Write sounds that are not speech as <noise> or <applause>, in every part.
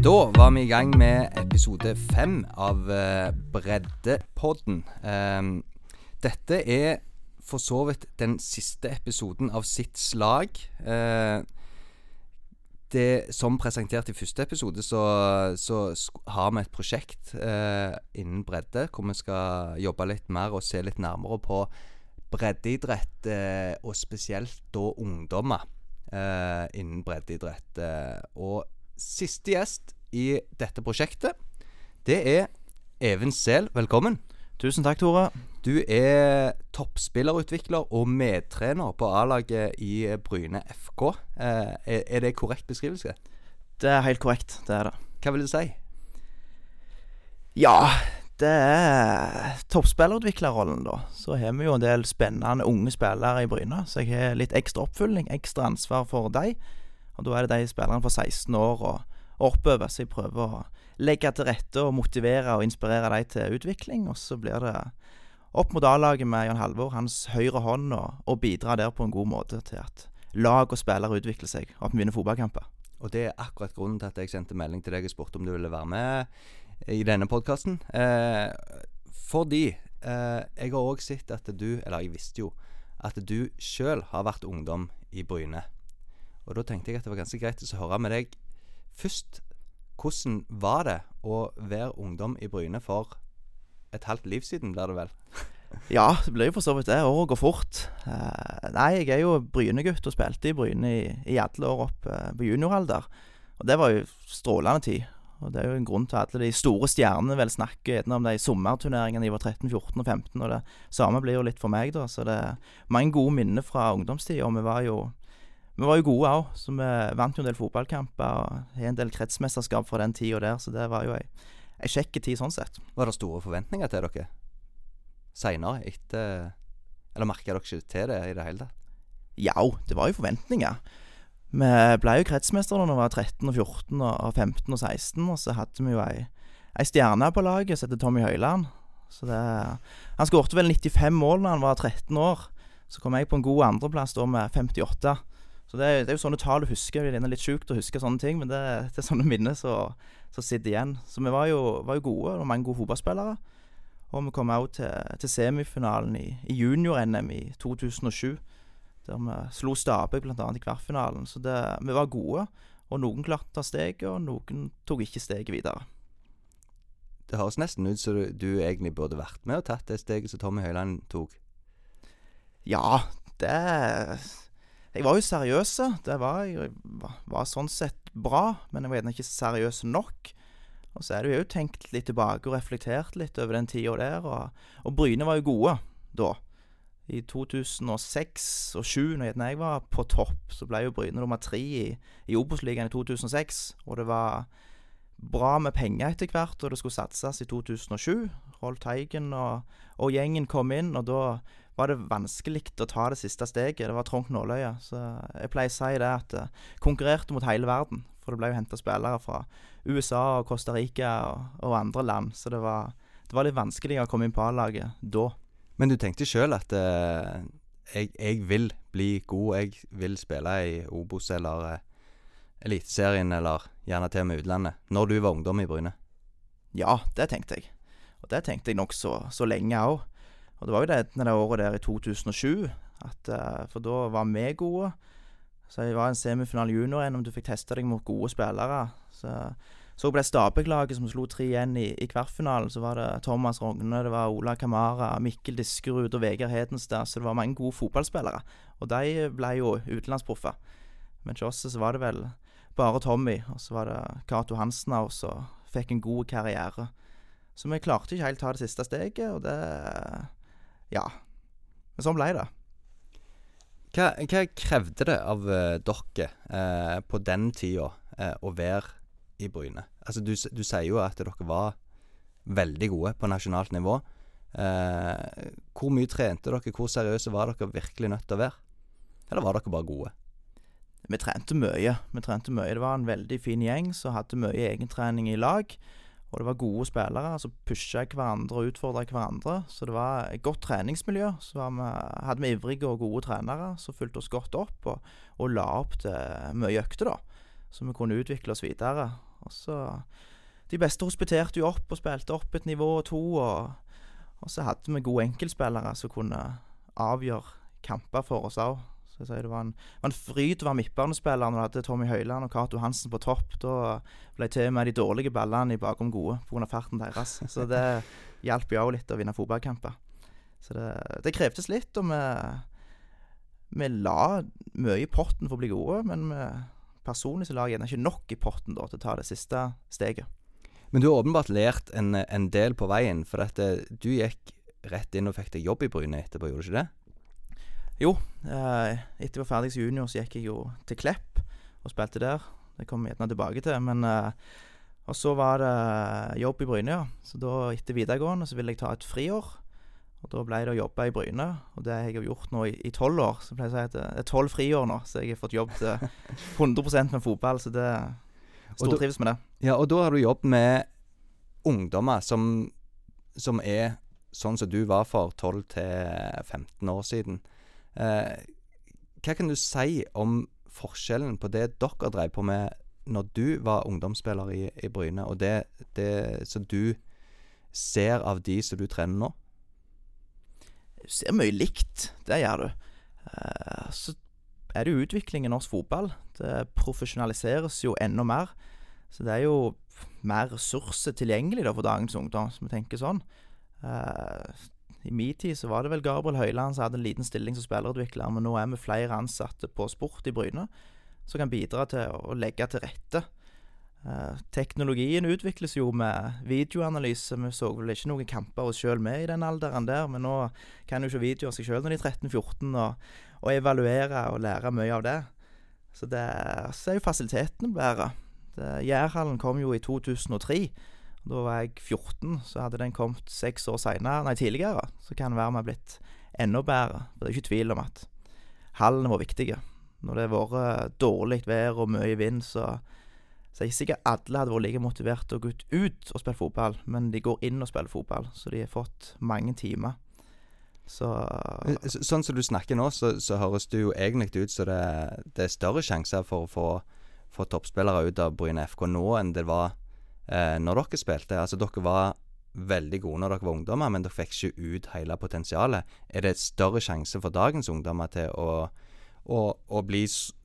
Da var vi i gang med episode fem av eh, Breddepodden. Ehm, dette er for så vidt den siste episoden av sitt slag. Eh, det Som presentert i første episode, så, så har vi et prosjekt eh, innen bredde hvor vi skal jobbe litt mer og se litt nærmere på breddeidrett, eh, og spesielt da ungdommer eh, innen breddeidrett. Eh, og siste gjest i dette prosjektet, det er Even Sel. Velkommen. Tusen takk, Tore. Du er toppspillerutvikler og medtrener på A-laget i Bryne FK. Eh, er, det korrekt beskrivelse? Det er helt korrekt. Det er det. Hva vil du si? Ja, det er toppspillerutviklerrollen, da. Så har vi jo en del spennende unge spillere i Bryne, så jeg har litt ekstra oppfølging, ekstra ansvar for dem. Og da er det de spillerne fra 16 år og, og oppover, så jeg prøver å legge til rette og motivere og inspirere dem til utvikling. Og så blir det opp mot A-laget med Jan Halvor, hans høyre hånd, og, og bidra der på en god måte til at lag og spillere utvikler seg, og at vi vinner fotballkamper. Og det er akkurat grunnen til at jeg sendte melding til deg og spurte om du ville være med i denne podkasten. Eh, fordi eh, jeg har òg sett at du, eller jeg visste jo, at du sjøl har vært ungdom i Bryne. Og da tenkte jeg at det var ganske greit å høre med deg først. Hvordan var det å være ungdom i Bryne for et halvt liv siden, blir det vel? <laughs> Ja, det blir jo for så vidt det. Året går fort. Eh, nei, jeg er jo Bryne-gutt og spilte i Bryne i, i alle år opp eh, på junioralder. Og det var jo strålende tid. Og det er jo en grunn til at de store stjernene vel snakker om de sommerturneringene de var 13, 14 og 15. Og det samme blir jo litt for meg, da. Så det er mange gode minner fra ungdomstida. Og vi var jo vi var jo gode òg, så vi vant jo en del fotballkamper og har en del kretsmesterskap fra den tida der, så det var jo ei, ei kjekk tid sånn sett. Var det store forventninger til dere seinere, etter Eller merka dere ikke til det i det hele tatt? Ja, det var jo forventninger. Vi ble jo kretsmestere da vi var 13 og 14 og og 15 og 16, og så hadde vi jo ei, ei stjerne på laget som heter Tommy Høiland. Så det, han skårte vel 95 mål da han var 13 år. Så kom jeg på en god andreplass da med 58. Så det, er- det er jo sånne tall du husker. Det er litt sjukt å huske sånne ting, men det, det er sånne <laughs> minner som som sitter igjen. Så vi var jo, var jo gode, og mange gode fotballspillere. Og vi kom òg til, til semifinalen i, i junior-NM i 2007. Der vi slo Stabæk bl.a. i kvartfinalen. Så det, vi var gode. Og noen klarte steget, og noen tok ikke steget videre. Det høres nesten ut som du, du egentlig burde vært med og tatt det steget som Tommy Høiland tok. Ja, det Jeg var jo seriøs. Det var, jeg var sånn sett bra, men jeg var gjerne ikke seriøs nok. Og så er det jo tenkt litt tilbake og reflektert litt over den tida der. Og, og Bryne var jo gode da. I 2006 og 2007, når jeg var på topp, så ble jo Bryne nummer tre i, i Obos-ligaen i 2006. Og det var bra med penger etter hvert, og det skulle satses i 2007. Rolf Teigen og, og gjengen kom inn, og da var det vanskelig å ta det siste steget. Det var trangt nåløye. Så jeg pleier å si det at jeg konkurrerte mot hele verden. For det ble jo henta spillere fra USA og Costa Rica og, og andre land. Så det var, det var litt vanskelig å komme inn på A-laget da. Men du tenkte sjøl at eh, jeg, jeg vil bli god, jeg vil spille i Obos eller eh, Eliteserien, eller gjerne til og med utlandet, når du var ungdom i Bryne? Ja, det tenkte jeg. Og det tenkte jeg nokså så lenge òg. Og det var jo det, det året der i 2007, at, eh, for da var vi gode. Så jeg var en semifinale junior-NM, om du fikk testa deg mot gode spillere. Så så ble Stabæk-laget som slo 3-1 i, i kvartfinalen. Så var det Thomas Rogne, det var Ola Kamara, Mikkel Diskerud og Vegard Hedenstad. Så det var mange gode fotballspillere. Og de ble jo utenlandsproffer. Men hos oss var det vel bare Tommy, og så var det Cato Hansen og så fikk en god karriere. Så vi klarte ikke helt ta det siste steget, og det Ja. Men sånn ble det. Hva, hva krevde det av eh, dere eh, på den tida eh, å være i Bryne? Altså, du, du sier jo at dere var veldig gode på nasjonalt nivå. Eh, hvor mye trente dere? Hvor seriøse var dere virkelig nødt til å være? Eller var dere bare gode? Vi trente mye. Vi trente mye. Det var en veldig fin gjeng som hadde mye egentrening i lag. Og det var gode spillere som pusha hverandre og utfordra hverandre. Så det var et godt treningsmiljø. Så vi, hadde vi ivrige og gode trenere som fulgte oss godt opp og, og la opp til mye økter, da. så vi kunne utvikle oss videre. Og så De beste hospiterte jo opp og spilte opp et nivå og to, og, og så hadde vi gode enkeltspillere som kunne avgjøre kamper for oss òg. Så jeg si. det var en, var en fryd å være midtbanespiller når du hadde Tommy Høiland og Cato Hansen på topp. Da ble til og med de dårlige ballene i bakom gode pga. farten deres. <laughs> Så det hjalp jo òg litt å vinne fotballkamper. Så det, det krevdes litt, og vi, vi la mye i potten for å bli gode, men vi, personlig så la jeg gjerne ikke nok i potten da, til å ta det siste steget. Men du har åpenbart lært en, en del på veien, for at eh, du gikk rett inn og fikk deg jobb i Bryne etterpå, gjorde du ikke det? Jo, eh, etter jeg var ferdig som junior, så gikk jeg jo til Klepp og spilte der. Det kommer vi gjerne tilbake til. Men eh, Og så var det jobb i Bryne, ja. Så da, etter videregående, så ville jeg ta et friår. Og da ble det å jobbe i Bryne, og det har jeg gjort nå i tolv år. Så pleier jeg å si at det er tolv friår nå, så jeg har fått jobb til 100% med fotball. Så det Stortrives med det. Ja, og da har du jobb med ungdommer som, som er sånn som du var for 12 15 år siden. Eh, hva kan du si om forskjellen på det dere drev på med når du var ungdomsspiller i, i Bryne, og det, det som du ser av de som du trener nå? Du ser mye likt, det gjør du. Eh, så er det jo utvikling i norsk fotball. Det profesjonaliseres jo enda mer. Så det er jo mer ressurser tilgjengelig da for dagens ungdom, som vi tenker sånn. Uh, I min tid så var det vel Gabriel Høiland som hadde en liten stilling som spillerutvikler, men nå er vi flere ansatte på sport i Bryne som kan bidra til å legge til rette. Uh, teknologien utvikles jo med videoanalyse. Vi så vel ikke noen kamper oss sjøl med i den alderen der, men nå kan jo ikke videoer seg sjøl når de er 13-14, og, og, evaluere og lære mye av det. Så, det, så er jo fasilitetene bedre. Jærhallen kom jo i 2003. Da var jeg 14, så hadde den kommet seks år senere, nei, tidligere. Så kan det være vi har blitt enda bedre. Det er ikke tvil om at hallene var viktige. Når det har vært dårlig vær og mye vind, så så jeg ikke sikkert alle hadde vært like motivert til å gå ut og spille fotball, men de går inn og spiller fotball, så de har fått mange timer. Så eh, Sånn som du snakker nå, så, så høres det jo egentlig ut som det, det, er større sjanser for å få, få toppspillere ut av Bryne FK nå enn det var eh, når dere spilte. Altså, dere var veldig gode når dere var ungdommer, men dere fikk ikke ut hele potensialet. Er det større sjanse for dagens ungdommer til å, å, å bli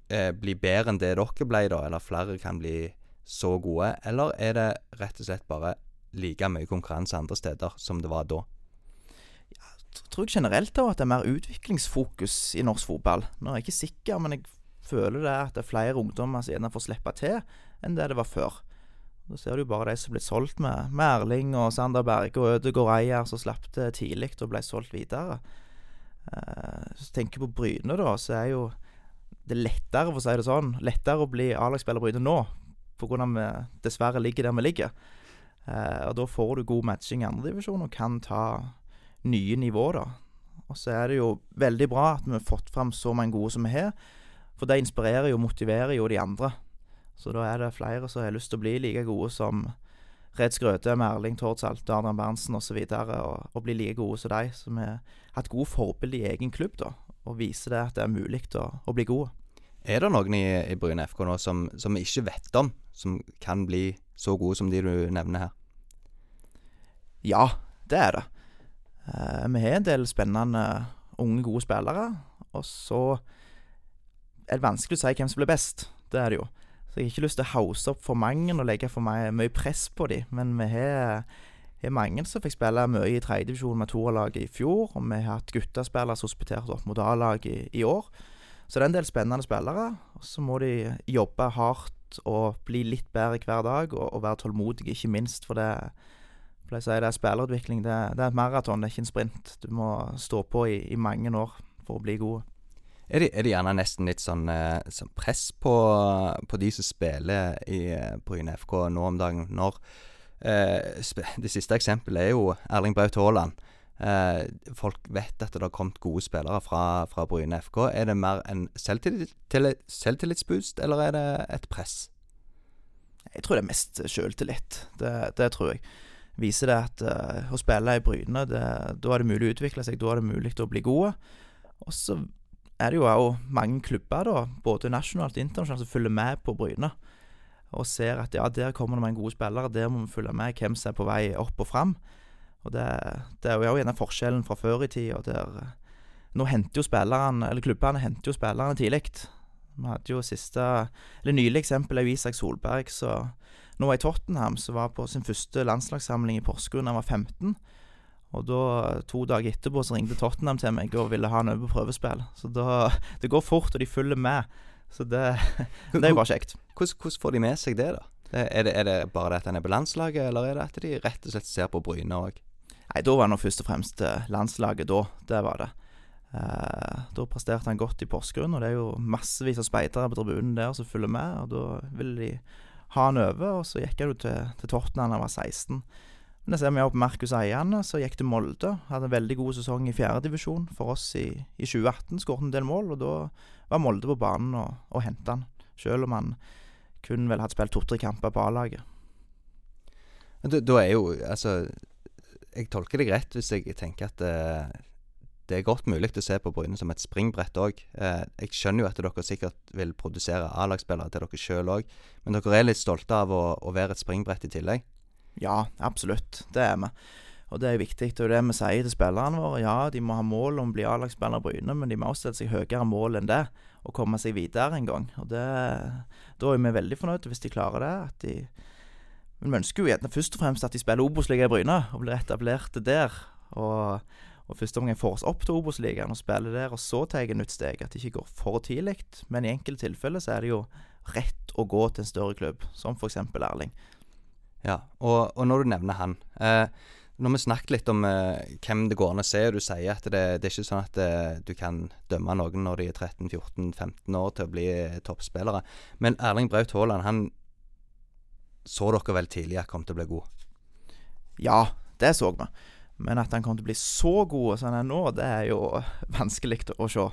eh, bli bedre enn det dere ble, da, eller flere kan bli så gode? Eller er det rett og slett bare like mye konkurranse andre steder som det var da? Jeg tror generelt at det er mer utviklingsfokus i norsk fotball. Nå er jeg ikke sikker, men jeg føler det at det er flere ungdommer som gjerne får slippe til enn det det var før. Da ser du bare de som ble solgt med, Merling og Sander Berge og Ødegaard Eier, som slapp det tidlig og ble solgt videre. Eh, hvis du tenker på Bryne, da, så er jo det er lettere, for å si det sånn, lettere å bli A-lagsspiller Bryne nå, pga. vi dessverre ligger der vi ligger. Eh, og Da får du god matching i andredivisjon og kan ta nye nivåer, da. Og så er det jo veldig bra at vi har fått fram så mange gode som vi har, for det inspirerer jo og motiverer jo de andre. Så da er det flere som har lyst til å bli like gode som Red Skrøte, Merling Tordsaldt, Adrian Berntsen osv., og, så og, og bli like gode som de, som har hatt gode forbilder i egen klubb, da og vise det at det er mulig å, å, bli gode. Er det noen i, i Bryne FK nå som, som, vi ikke vet om, som kan bli så gode som de du nevner her? Ja, det er det. Eh, vi har en del spennende unge, gode spillere. Og så er det vanskelig å si hvem som blir best. Det er det jo. Så jeg har ikke lyst til å hause opp for mange og legge for meg mye press på dem. Men vi har har mange som fikk spille mye i tredjedivisjon med toerlaget i fjor, og vi har hatt guttespillere som hospiterte opp mot A-laget i, i, år. Så det er en del spennende spillere. Og så må de jobbe hardt og bli litt bedre hver dag, og, og være tålmodige, ikke minst. For det, jeg sier, det er spillerutvikling. Det, det er et maraton, det er ikke en sprint. Du må stå på i, i mange år for å bli god. Er det, er det gjerne nesten litt sånn, eh, sånn press på, på, de som spiller i Bryne FK nå om dagen? Når Eh, det siste eksempelet er jo Erling Braut Haaland. Eh, folk vet at det har kommet gode spillere fra, fra Bryne FK. Er det mer en selvtillit, selvtillitsboost, eller er det et press? Jeg tror det er mest selvtillit. Det, det tror jeg. Viser det at uh, å spille i Bryne, da er det mulig å utvikle seg, da er det mulig å bli gode. Og så er det jo òg mange klubber, da, både nasjonalt og internasjonalt, som følger med på Bryne. Og ser at ja, der kommer det mange gode spillere, der må vi følge med hvem som er på vei opp og fram. Og det, det er jo gjerne forskjellen fra før i tida, der Nå henter jo spillerne, eller klubbene henter jo spillerne tidlig. Vi hadde jo siste Eller nylig eksempel er jo Isak Solberg, så nå var i Tottenham, som var på sin første landslagssamling i Porsgrunn da han var 15. Og da, to dager etterpå, så ringte Tottenham til meg og ville ha han over på prøvespill. Så da <laughs> Det går fort, og de følger med. Så det, <laughs> det er jo bare kjekt. Hvordan, hvordan, får de med seg det, da? Er det, er det bare det at han er på landslaget, eller er det at de rett og slett ser på Bryne òg? Nei, da var det først og fremst eh, landslaget, da. Det var det. Eh, da presterte han godt i Porsgrunn, og det er jo massevis av speidere på tribunen der som følger med. Og da ville de ha han over, og så gikk han jo til, til Tottenham da han var 16. Men da ser vi opp Markus Eiane, så gikk til Molde. Hadde en veldig god sesong i fjerdedivisjon for oss i, i 2018. Skåret en del mål, og da var Molde på banen og, og henta han. Selv om han kun vel hadde spilt to-tre kamper på A-laget. Da, er jo Altså, jeg tolker deg rett hvis jeg tenker at uh, det er godt mulig å se på Bryne som et springbrett òg. Eh, jeg skjønner jo at dere sikkert vil produsere A-lagsspillere til dere sjøl òg, men dere er litt stolte av å, å være et springbrett i tillegg? Ja, absolutt. Det er vi. Og det er viktig. Det er det vi sier til spillerne våre. Ja, de må ha mål om å bli A-lagsspiller Bryne, men de må også sette seg høyere mål enn det, og komme seg videre en gang. Og det, Da er vi veldig fornøyde hvis de klarer det. At de Men vi ønsker jo gjerne først og fremst at de spiller Obos-ligaen i Bryne, og blir etablerte der. Og, og første omgang får oss opp til Obos-ligaen og spiller der, og så tar jeg nytt steg. At det ikke går for tidlig. Men i enkelte tilfeller så er det jo rett å gå til en større klubb, som f.eks. Erling. Ja, og, og, når du nevner han eh, Når vi snakket litt om eh, hvem det går an å se, og du sier at det, det er ikke sånn at eh, du kan dømme noen når de er 13-14-15 år til å bli eh, toppspillere. Men Erling Braut Haaland, han så dere vel tidlig at kom til å bli god? Ja, det så vi. Men at han kom til å bli så god som han er nå, det er jo <laughs> vanskelig å se.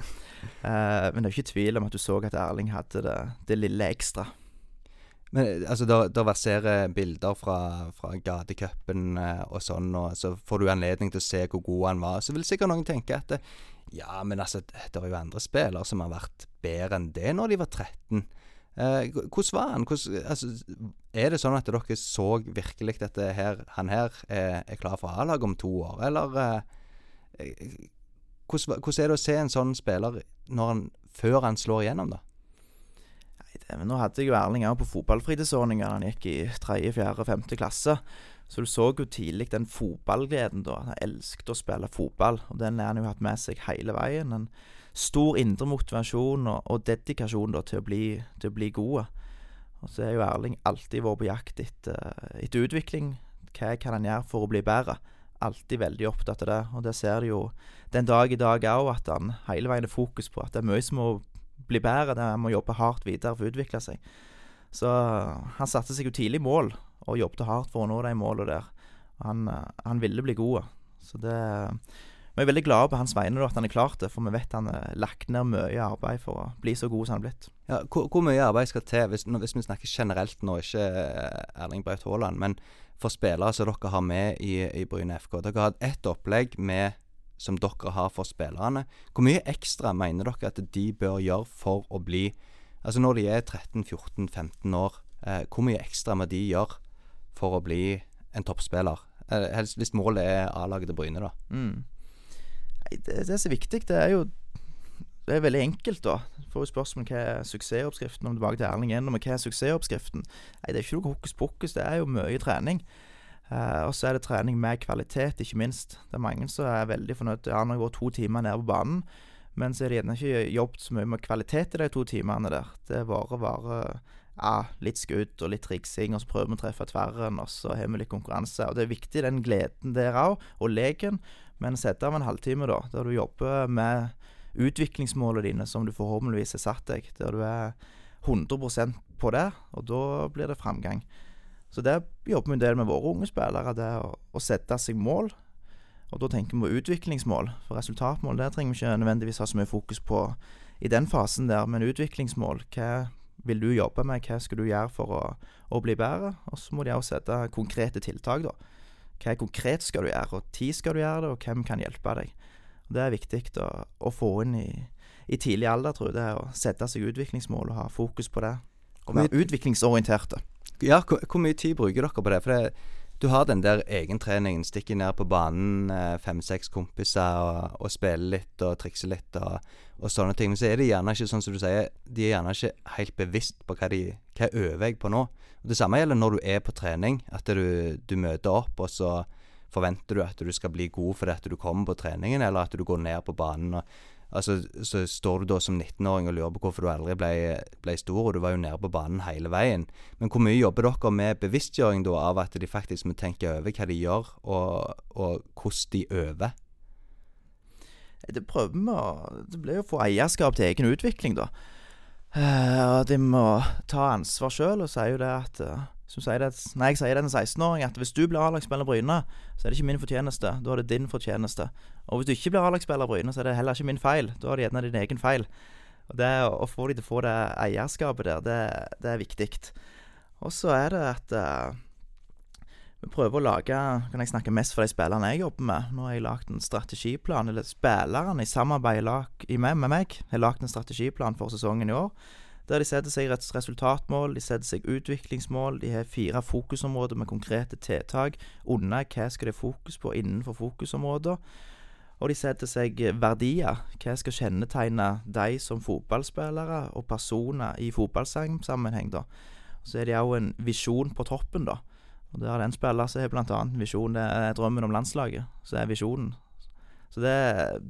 Eh, men det er ikke tvil om at du så at Erling hadde det, det lille ekstra. Men altså, da verserer bilder fra, fra gatecupen eh, og sånn, og så får du anledning til å se hvor god han var. Så vil sikkert noen tenke at ja, men altså, det er jo andre spillere som har vært bedre enn det når de var 13. Eh, hvordan var han? Hvordan, altså, er det sånn at dere så virkelig at her, han her er, er klar for A-lag om to år, eller eh, hvordan, hvordan, er det å se en sånn spiller han, før han slår igjennom, da? Men nå hadde jeg jo Erling òg på fotballfritidsordninga da han gikk i tredje, fjerde, femte klasse. Så du så jo tidlig den fotballgleden, da. Han elsket å spille fotball. Og den har han jo hatt med seg hele veien. En stor indre motivasjon og, og dedikasjon da, til å bli, til å bli gode. Og så er jo Erling alltid vært på jakt etter, etter utvikling. Hva kan han gjøre for å bli bedre? Alltid veldig opptatt av det. Og det ser du jo den dag i dag òg, at han hele veien er fokus på at det er mye som må bli bedre. Der må jobbe hardt videre for å utvikle seg. Så han satte seg jo tidlig mål, og jobbet hardt for å nå de målene der. Han, han, ville bli god. Så det Vi er veldig glade på hans vegne at han har klart det, for vi vet han har lagt ned mye arbeid for å bli så god som han har blitt. Ja, hvor, hvor, mye arbeid skal til, hvis, hvis, vi snakker generelt nå, ikke Erling Braut Haaland, men for spillere som dere har med i, i Bryne FK? Dere har hatt ett opplegg med som dere har for spillerne. Hvor mye ekstra mener dere at de bør gjøre for å bli Altså når de er 13-14-15 år, eh, hvor mye ekstra må de gjøre for å bli en toppspiller? Eh, helst hvis målet er A-laget til Bryne, da. Mm. Det, det er viktig, det er jo det er veldig enkelt, da. Får jo spørsmål hva er suksessoppskriften. Om tilbake til Erling igjen, hva er suksessoppskriften? Nei, det er ikke noe hokus pokus, det er jo mye trening. Uh, og så er det trening med kvalitet, ikke minst. Det er mange som er veldig fornøyd. Ja, når jeg gått to timer nede på banen, men så har de gjerne ikke jobbet så mye med kvalitet i de to timene der. Det er bare bare ja, litt skudd og litt triksing, og så prøver vi å treffe tverren, og så har vi litt konkurranse. Og det er viktig, den gleden der òg, og leken, men sett av en halvtime, da, der du jobber med utviklingsmålene dine, som du forhåpentligvis har satt deg, der du er 100% på det, og da blir det framgang. Så det jobber vi en del med våre unge spillere, det å, å sette seg mål. Og da tenker vi på utviklingsmål. For resultatmål det trenger vi ikke nødvendigvis ha så mye fokus på i den fasen der, men utviklingsmål, hva vil du jobbe med, hva skal du gjøre for å, å bli bedre? Og så må de også sette konkrete tiltak, da. Hva konkret skal du gjøre, og tid skal du gjøre det, og hvem kan hjelpe deg? Og Det er viktig å, å få inn i, i tidlig alder, tror jeg, det er å sette seg utviklingsmål og ha fokus på det. Og være utviklingsorienterte. Ja, hvor, hvor mye tid bruker dere på det? For det, du har den der egentreningen, stikker ned på banen, eh, fem-seks kompiser, og, og spiller litt og trikser litt og, og sånne ting. Men så er de gjerne ikke sånn som du sier, de er gjerne ikke helt bevisst på hva de Hva øver jeg på nå? Og Det samme gjelder når du er på trening. At du, du møter opp, og så forventer du at du skal bli god fordi at du kommer på treningen, eller at du går ned på banen. og Altså, Så står du da som 19-åring og lurer på hvorfor du aldri ble, ble stor, og du var jo nede på banen hele veien. Men hvor mye jobber dere med bevisstgjøring da av at de faktisk må tenke over hva de gjør, og, og hvordan de øver? Det prøver vi å Det blir jo å få eierskap til egen utvikling, da. Uh, de må ta ansvar sjøl, og sier jo det at eh, som sier det, nei, jeg sier det til en 16-åring, at hvis du blir A-lagsspiller Bryne, så er det ikke min fortjeneste. Da er det din fortjeneste. Og hvis du ikke blir A-lagsspiller Bryne, så er det heller ikke min feil. Da er det gjerne din egen feil. Og det å, få de til å få det eierskapet der, det, det er viktig. Og så er det at uh, vi prøver å lage Kan jeg snakke mest for de spillerne jeg jobber med? Nå har jeg lagd en strategiplan, eller spillerne i samarbeid lag, med, med meg har lagd en strategiplan for sesongen i år. Der de setter seg resultatmål, de setter seg utviklingsmål, de har fire fokusområder med konkrete tiltak under hva skal de ha fokus på innenfor fokusområder. Og de setter seg verdier. Hva skal kjennetegne de som fotballspillere og personer i fotballsammenheng, da. Så er det òg en visjon på toppen, da. Og der er det en spiller som har annet en visjon, det er drømmen om landslaget. Så er visjonen. Så det,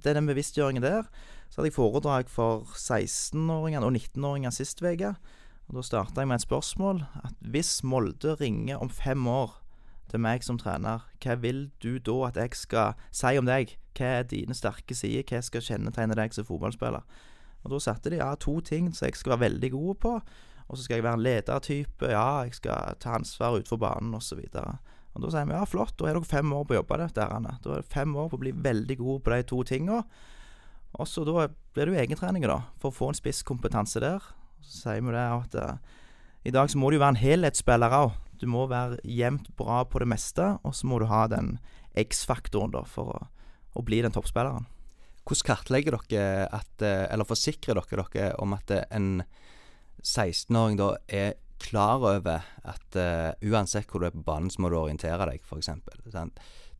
det er den bevisstgjøringen der. Så hadde jeg foredrag for 16-åringene og 19-åringene sist uke. Og da starta jeg med et spørsmål. At hvis Molde ringer om fem år til meg som trener, hva vil du da at jeg skal si om deg? Hva er dine sterke sider? Hva skal kjennetegne deg som fotballspiller? Og da satte de ja, to ting som jeg skal være veldig god på. Og så skal jeg være en ledertype. Ja, jeg skal ta ansvar utenfor banen, osv. Og da sier vi ja, flott, da er dere fem år på å jobbe det, derene. Da er det fem år på å bli veldig god på de to tinga. Og så da blir det jo egentrening, da, for å få en spisskompetanse der. Så sier vi det at eh, i dag så må du jo være en helhetsspiller òg. Du må være jevnt bra på det meste, og så må du ha den X-faktoren, da, for å, å bli den toppspilleren. Hvordan kartlegger dere at, eh, eller forsikrer dere dere om at eh, en 16-åring da er klar over at uh, uansett hvor du er på banen, så må du orientere deg, f.eks.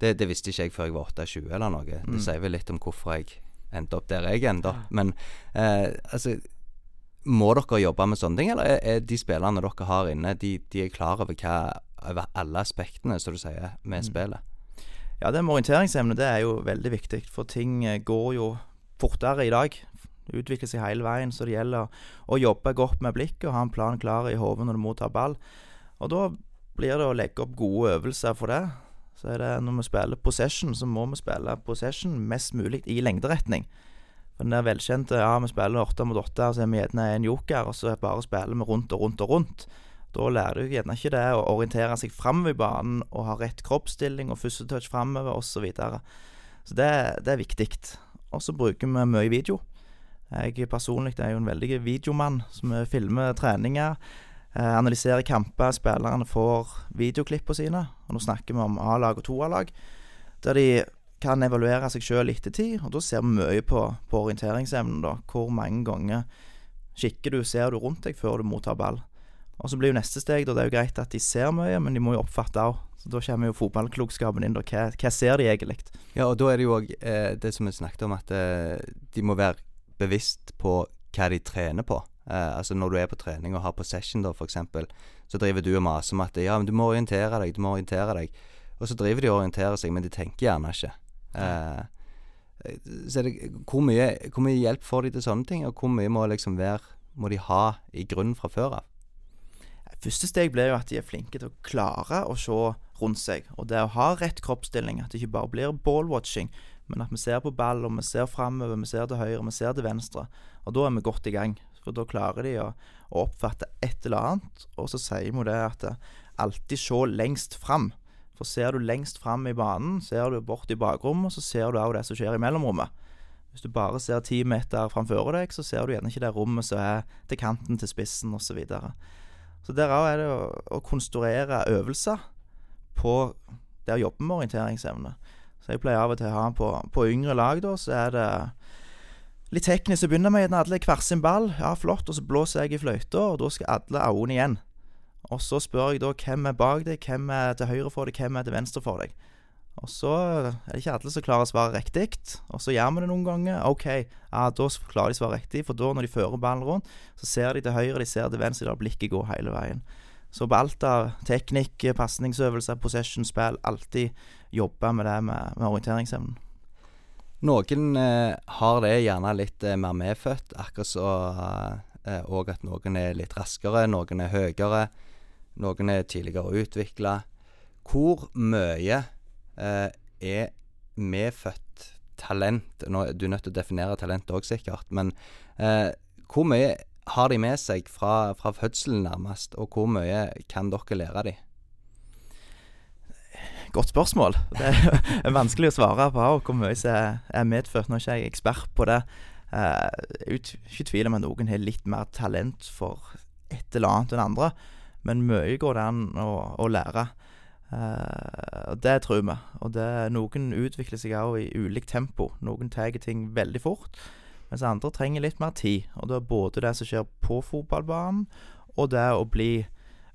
Det, det visste ikke jeg før jeg var 28 eller noe. Det Mm. sier vel litt om hvorfor jeg endte opp der jeg opp. Men eh, altså Må dere jobbe med sånne ting, eller er, er de spillerne dere har inne, de, de er klar over hva over alle aspektene, som du sier, med Mm. spillet? Ja, det med orienteringsevne det er jo veldig viktig, for ting eh, går jo fortere i dag. Det utvikler seg hele veien, så det gjelder å jobbe godt med blikket og ha en plan klar i hodet når du mottar ball. Og da blir det å legge opp gode øvelser for det. Så er det når vi spiller possession, så må vi spille possession mest mulig i lengderetning. For den der velkjente ja, vi spiller åtte mot åtte, så er vi gjerne en joker, og så bare spiller vi rundt og rundt og rundt. Da lærer du gjerne ikke det å orientere seg framover i banen og ha rett kroppsstilling og første touch framover osv. Så, videre. så det, det er viktig. Og så bruker vi mye video. Jeg personlig er jo en veldig videomann, som filmer treninger. Eh, analyserer kamper. Spillerne får videoklippene sine. Og nå snakker vi om A-lag og 2A-lag. Der de kan evaluere seg sjøl i ettertid. Og da ser vi mye på, på orienteringsevnen. da Hvor mange ganger kikker du, ser du rundt deg før du mottar ball. Og så blir jo neste steg da, Det er jo greit at de ser mye, men de må jo oppfatte òg. Så da kommer jo fotballklokskapen inn. da Hva, hva ser de egentlig? Ja, og da er det jo òg eh, det som vi snakket om, at eh, de må være bevisst på hva de trener på. Eh, altså Når du er på trening og har possession, da, eksempel, så driver du og maser om at ja, men du må orientere deg, du må orientere deg. Og så driver de og orienterer seg, men de tenker gjerne ikke. Eh, så det, hvor, mye, hvor mye hjelp får de til sånne ting, og hvor mye må liksom være Må de ha i grunnen fra før av? Første steg blir jo at de er flinke til å klare å se rundt seg. Og det å ha rett kroppsstilling, at det ikke bare blir ballwatching, men at vi ser på ball, og vi ser framover, vi ser til høyre, vi ser til venstre. Og da er vi godt i gang. For da klarer de å, å oppfatte et eller annet. Og så sier vi det at alltid se lengst fram. For ser du lengst fram i banen, ser du bort i bakrommet, så ser du òg det som skjer i mellomrommet. Hvis du bare ser ti meter framfor deg, så ser du gjerne ikke det rommet som er til kanten til spissen osv. Så, videre. så der òg er det å, å konstruere øvelser på det å jobbe med orienteringsevne. Så jeg pleier av og til å ha på, på yngre lag, da, så er det litt teknisk. Så begynner vi gjerne alle hver sin ball. Ja, flott. Og så blåser jeg i fløyta, og da skal alle auene igjen. Og så spør jeg da hvem er bak deg, hvem er til høyre for deg, hvem er til venstre for deg. Og så er det ikke alle som klarer å svare riktig. Og så gjør vi det noen ganger. OK, ja, da klarer de å svare riktig, for da når de fører ballen rundt, så ser de til høyre, de ser til venstre, der blikket går hele veien. Så på alt av teknikk, pasningsøvelser, possession-spill, alltid jobbe med det med, med orienteringsevnen. Noen eh, har det gjerne litt eh, mer medfødt, akkurat så eh, og at noen er litt raskere, noen er høyere, noen er tidligere utvikla. Hvor mye eh, er medfødt talent? Nå, du er nødt til å definere talent òg, sikkert. Men eh, hvor mye har de med seg fra, fra fødselen, nærmest? Og hvor mye kan dere lære dem? Godt spørsmål. Det er <laughs> vanskelig å svare på hvor mye som er medført. Nå er ikke jeg ekspert på det. Uh, ikke tvil om at noen har litt mer talent for et eller annet enn andre, men mye går det an å, å lære. Og det tror vi. Og det, noen utvikler seg også i ulikt tempo. Noen tar ting veldig fort, mens andre trenger litt mer tid. Og det er både det som skjer på fotballbanen, og det å bli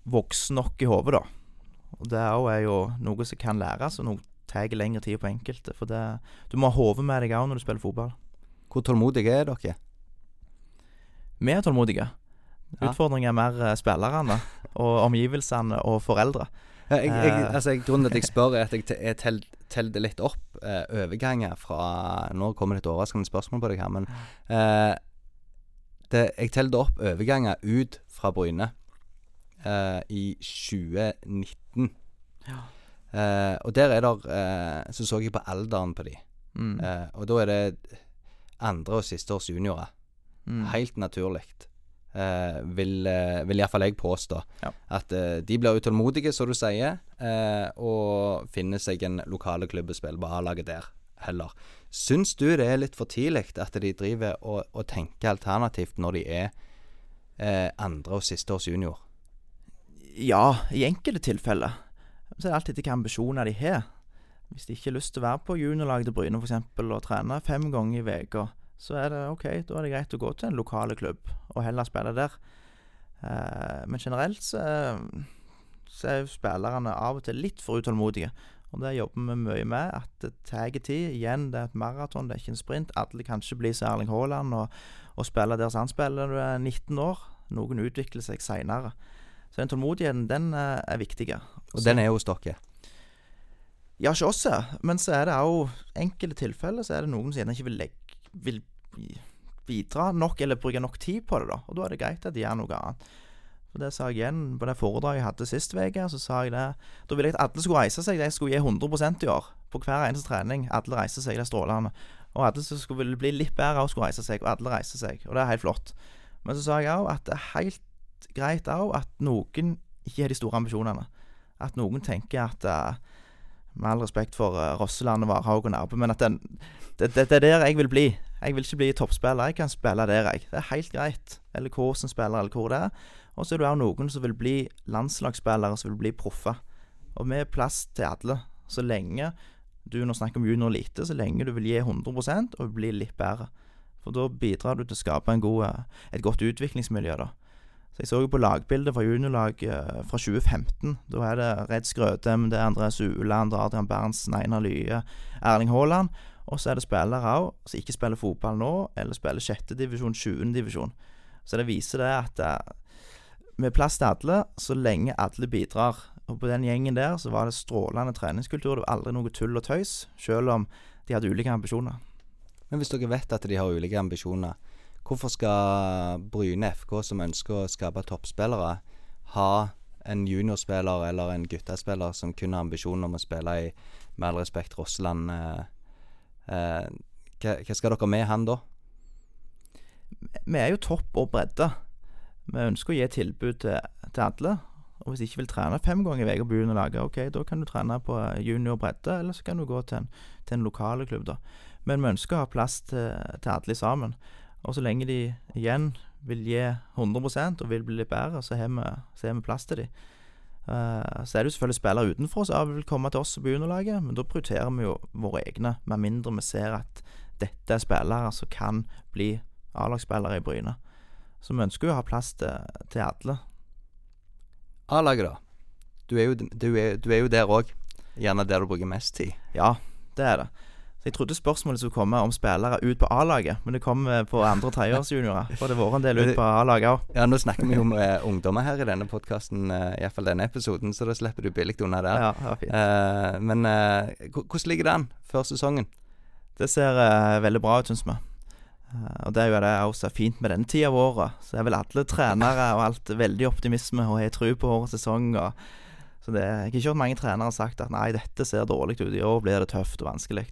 voksen nok i hodet, da. Og det òg er jo noe som kan læres, og noe tar lengre tid på enkelte. For det, du må ha hodet med deg òg når du spiller fotball. Hvor tålmodige er dere? Vi er tålmodige. Ja. Utfordringen er mer eh, spillerne og omgivelsene og foreldre. Ja, jeg, jeg, eh. altså, grunnen til at jeg spør, er at jeg, jeg teller litt opp eh, overganger fra Nå kommer det et overraskende spørsmål på deg her, men eh, det, jeg teller opp overganger ut fra Bryne eh, i 2019. Ja. Eh, og der er der eh, Så så jeg på alderen på de. Mm. Eh, og da er det andre og siste års juniorer. Mm. Helt naturlig. Eh, vil, uh, vil iallfall jeg påstå. Ja. At uh, de blir utålmodige, som du sier, og finner seg en lokale klubb å spille på A-laget der heller. Syns du det er litt for tidlig at de driver og, og tenker alternativt når de er andre og siste års junior? Ja, i enkelte tilfeller. Så er det alltid hvilke ambisjoner de har. Hvis de ikke har lyst til å være på juniorlaget til Bryne f.eks. og trene fem ganger i uka, så er det OK, da er det greit å gå til en lokale klubb og heller spille der. Eh, men generelt så, så er spillerne av og til litt for utålmodige. Og det jobber vi mye med. At det tar tid. Igjen, det er et maraton, det er ikke en sprint. Alle kan ikke bli som Erling Haaland og, og spille der han spiller når du er 19 år. Noen utvikler seg seinere. Så den tålmodigheten, den eh, er viktig. Og den er hos dere? Ja, ikke oss, men så er det òg enkelte tilfeller så er det noen som gjerne ikke vil, legge, vil bidra nok, eller bruke nok tid på det, da. Og da er det greit at de gjør noe annet. For det sa jeg igjen på det foredraget jeg hadde sist uke. Så sa jeg det Da ville jeg at alle skulle reise seg. De skulle gi 100% i år. På hver eneste trening. Alle reiser seg. Det er strålende. Og alle som skulle bli litt bedre, også skulle reise seg. Og alle reiser seg. Og det er helt flott. Men så sa jeg òg at det er helt greit òg at noen ikke har de store ambisjonene. At noen tenker at uh, Med all respekt for uh, Rosseland, Varhaug og Nærbø, men at den, det, det, det, er der jeg vil bli. Jeg vil ikke bli toppspiller. Jeg kan spille der, jeg. Det er helt greit. Eller hvordan spiller, eller hvor det er. Og så er det òg noen som vil bli landslagsspillere, som vil bli proffer. Og vi har plass til alle. Så lenge du nå snakker om junior lite, så lenge du vil gi 100% og bli litt bedre. For da bidrar du til å skape god, eh, et godt utviklingsmiljø, da. Så Jeg så jo på lagbildet fra juniorlag uh, fra 2015. Da er det Redd Skrødem, det er Andreas Uland, Adrian Berntsen, Einar Lye, Erling Haaland. Og så er det spillere òg som ikke spiller fotball nå, eller spiller sjettedivisjon, sjuendedivisjon. Så det viser det at uh, med plass til alle, så lenge alle bidrar. Og på den gjengen der så var det strålende treningskultur. Det var aldri noe tull og tøys, selv om de hadde ulike ambisjoner. Men hvis dere vet at de har ulike ambisjoner, Hvorfor skal Bryne FK, som ønsker å skape toppspillere, ha en juniorspiller eller en guttespiller som kun har ambisjoner om å spille i, med all respekt, Rossland eh, eh, hva, hva, skal dere med han da? Vi er jo topp og bredde. Vi ønsker å gi tilbud til, til alle. Og hvis du ikke vil trene fem ganger i uka på juniorlaget, ok, da kan du trene på junior bredde, eller så kan du gå til en, til en lokale klubb, da. Men vi ønsker å ha plass til, til alle sammen. Og så lenge de igjen vil gi 100% og vil bli bedre, så har vi, så har vi plass til de. Uh, så er det jo selvfølgelig spillere utenfor som vil komme til oss på juniorlaget, men da prioriterer vi jo våre egne, med mindre vi ser at dette er spillere som kan bli A-lagsspillere i Bryne. Så vi ønsker jo å ha plass til, til alle. A-laget, da. Du er, jo, du, er, du er jo der òg. Gjerne der du bruker mest tid. Ja, det er det. Jeg trodde spørsmålet skulle komme om spillere ut på A-laget, men det kom eh, på andre- og tredjeårsjuniorer. <laughs> For det har vært en del ut på A-laget òg. Ja, nå snakker vi jo om <laughs> eh, ungdommer her i denne podkasten, uh, iallfall denne episoden, så da slipper du billig unna der. Ja, var fint. Eh, men eh, hvordan ligger det an før sesongen? Det ser eh, veldig bra ut, syns vi. Eh, og det er jo det også er fint med denne tida av året. Så er vel alle trenere og alt veldig optimisme og har tro på årets sesong. Og, så det, jeg har ikke hørt mange trenere sagt at nei, dette ser dårlig ut, i år blir det tøft og vanskelig.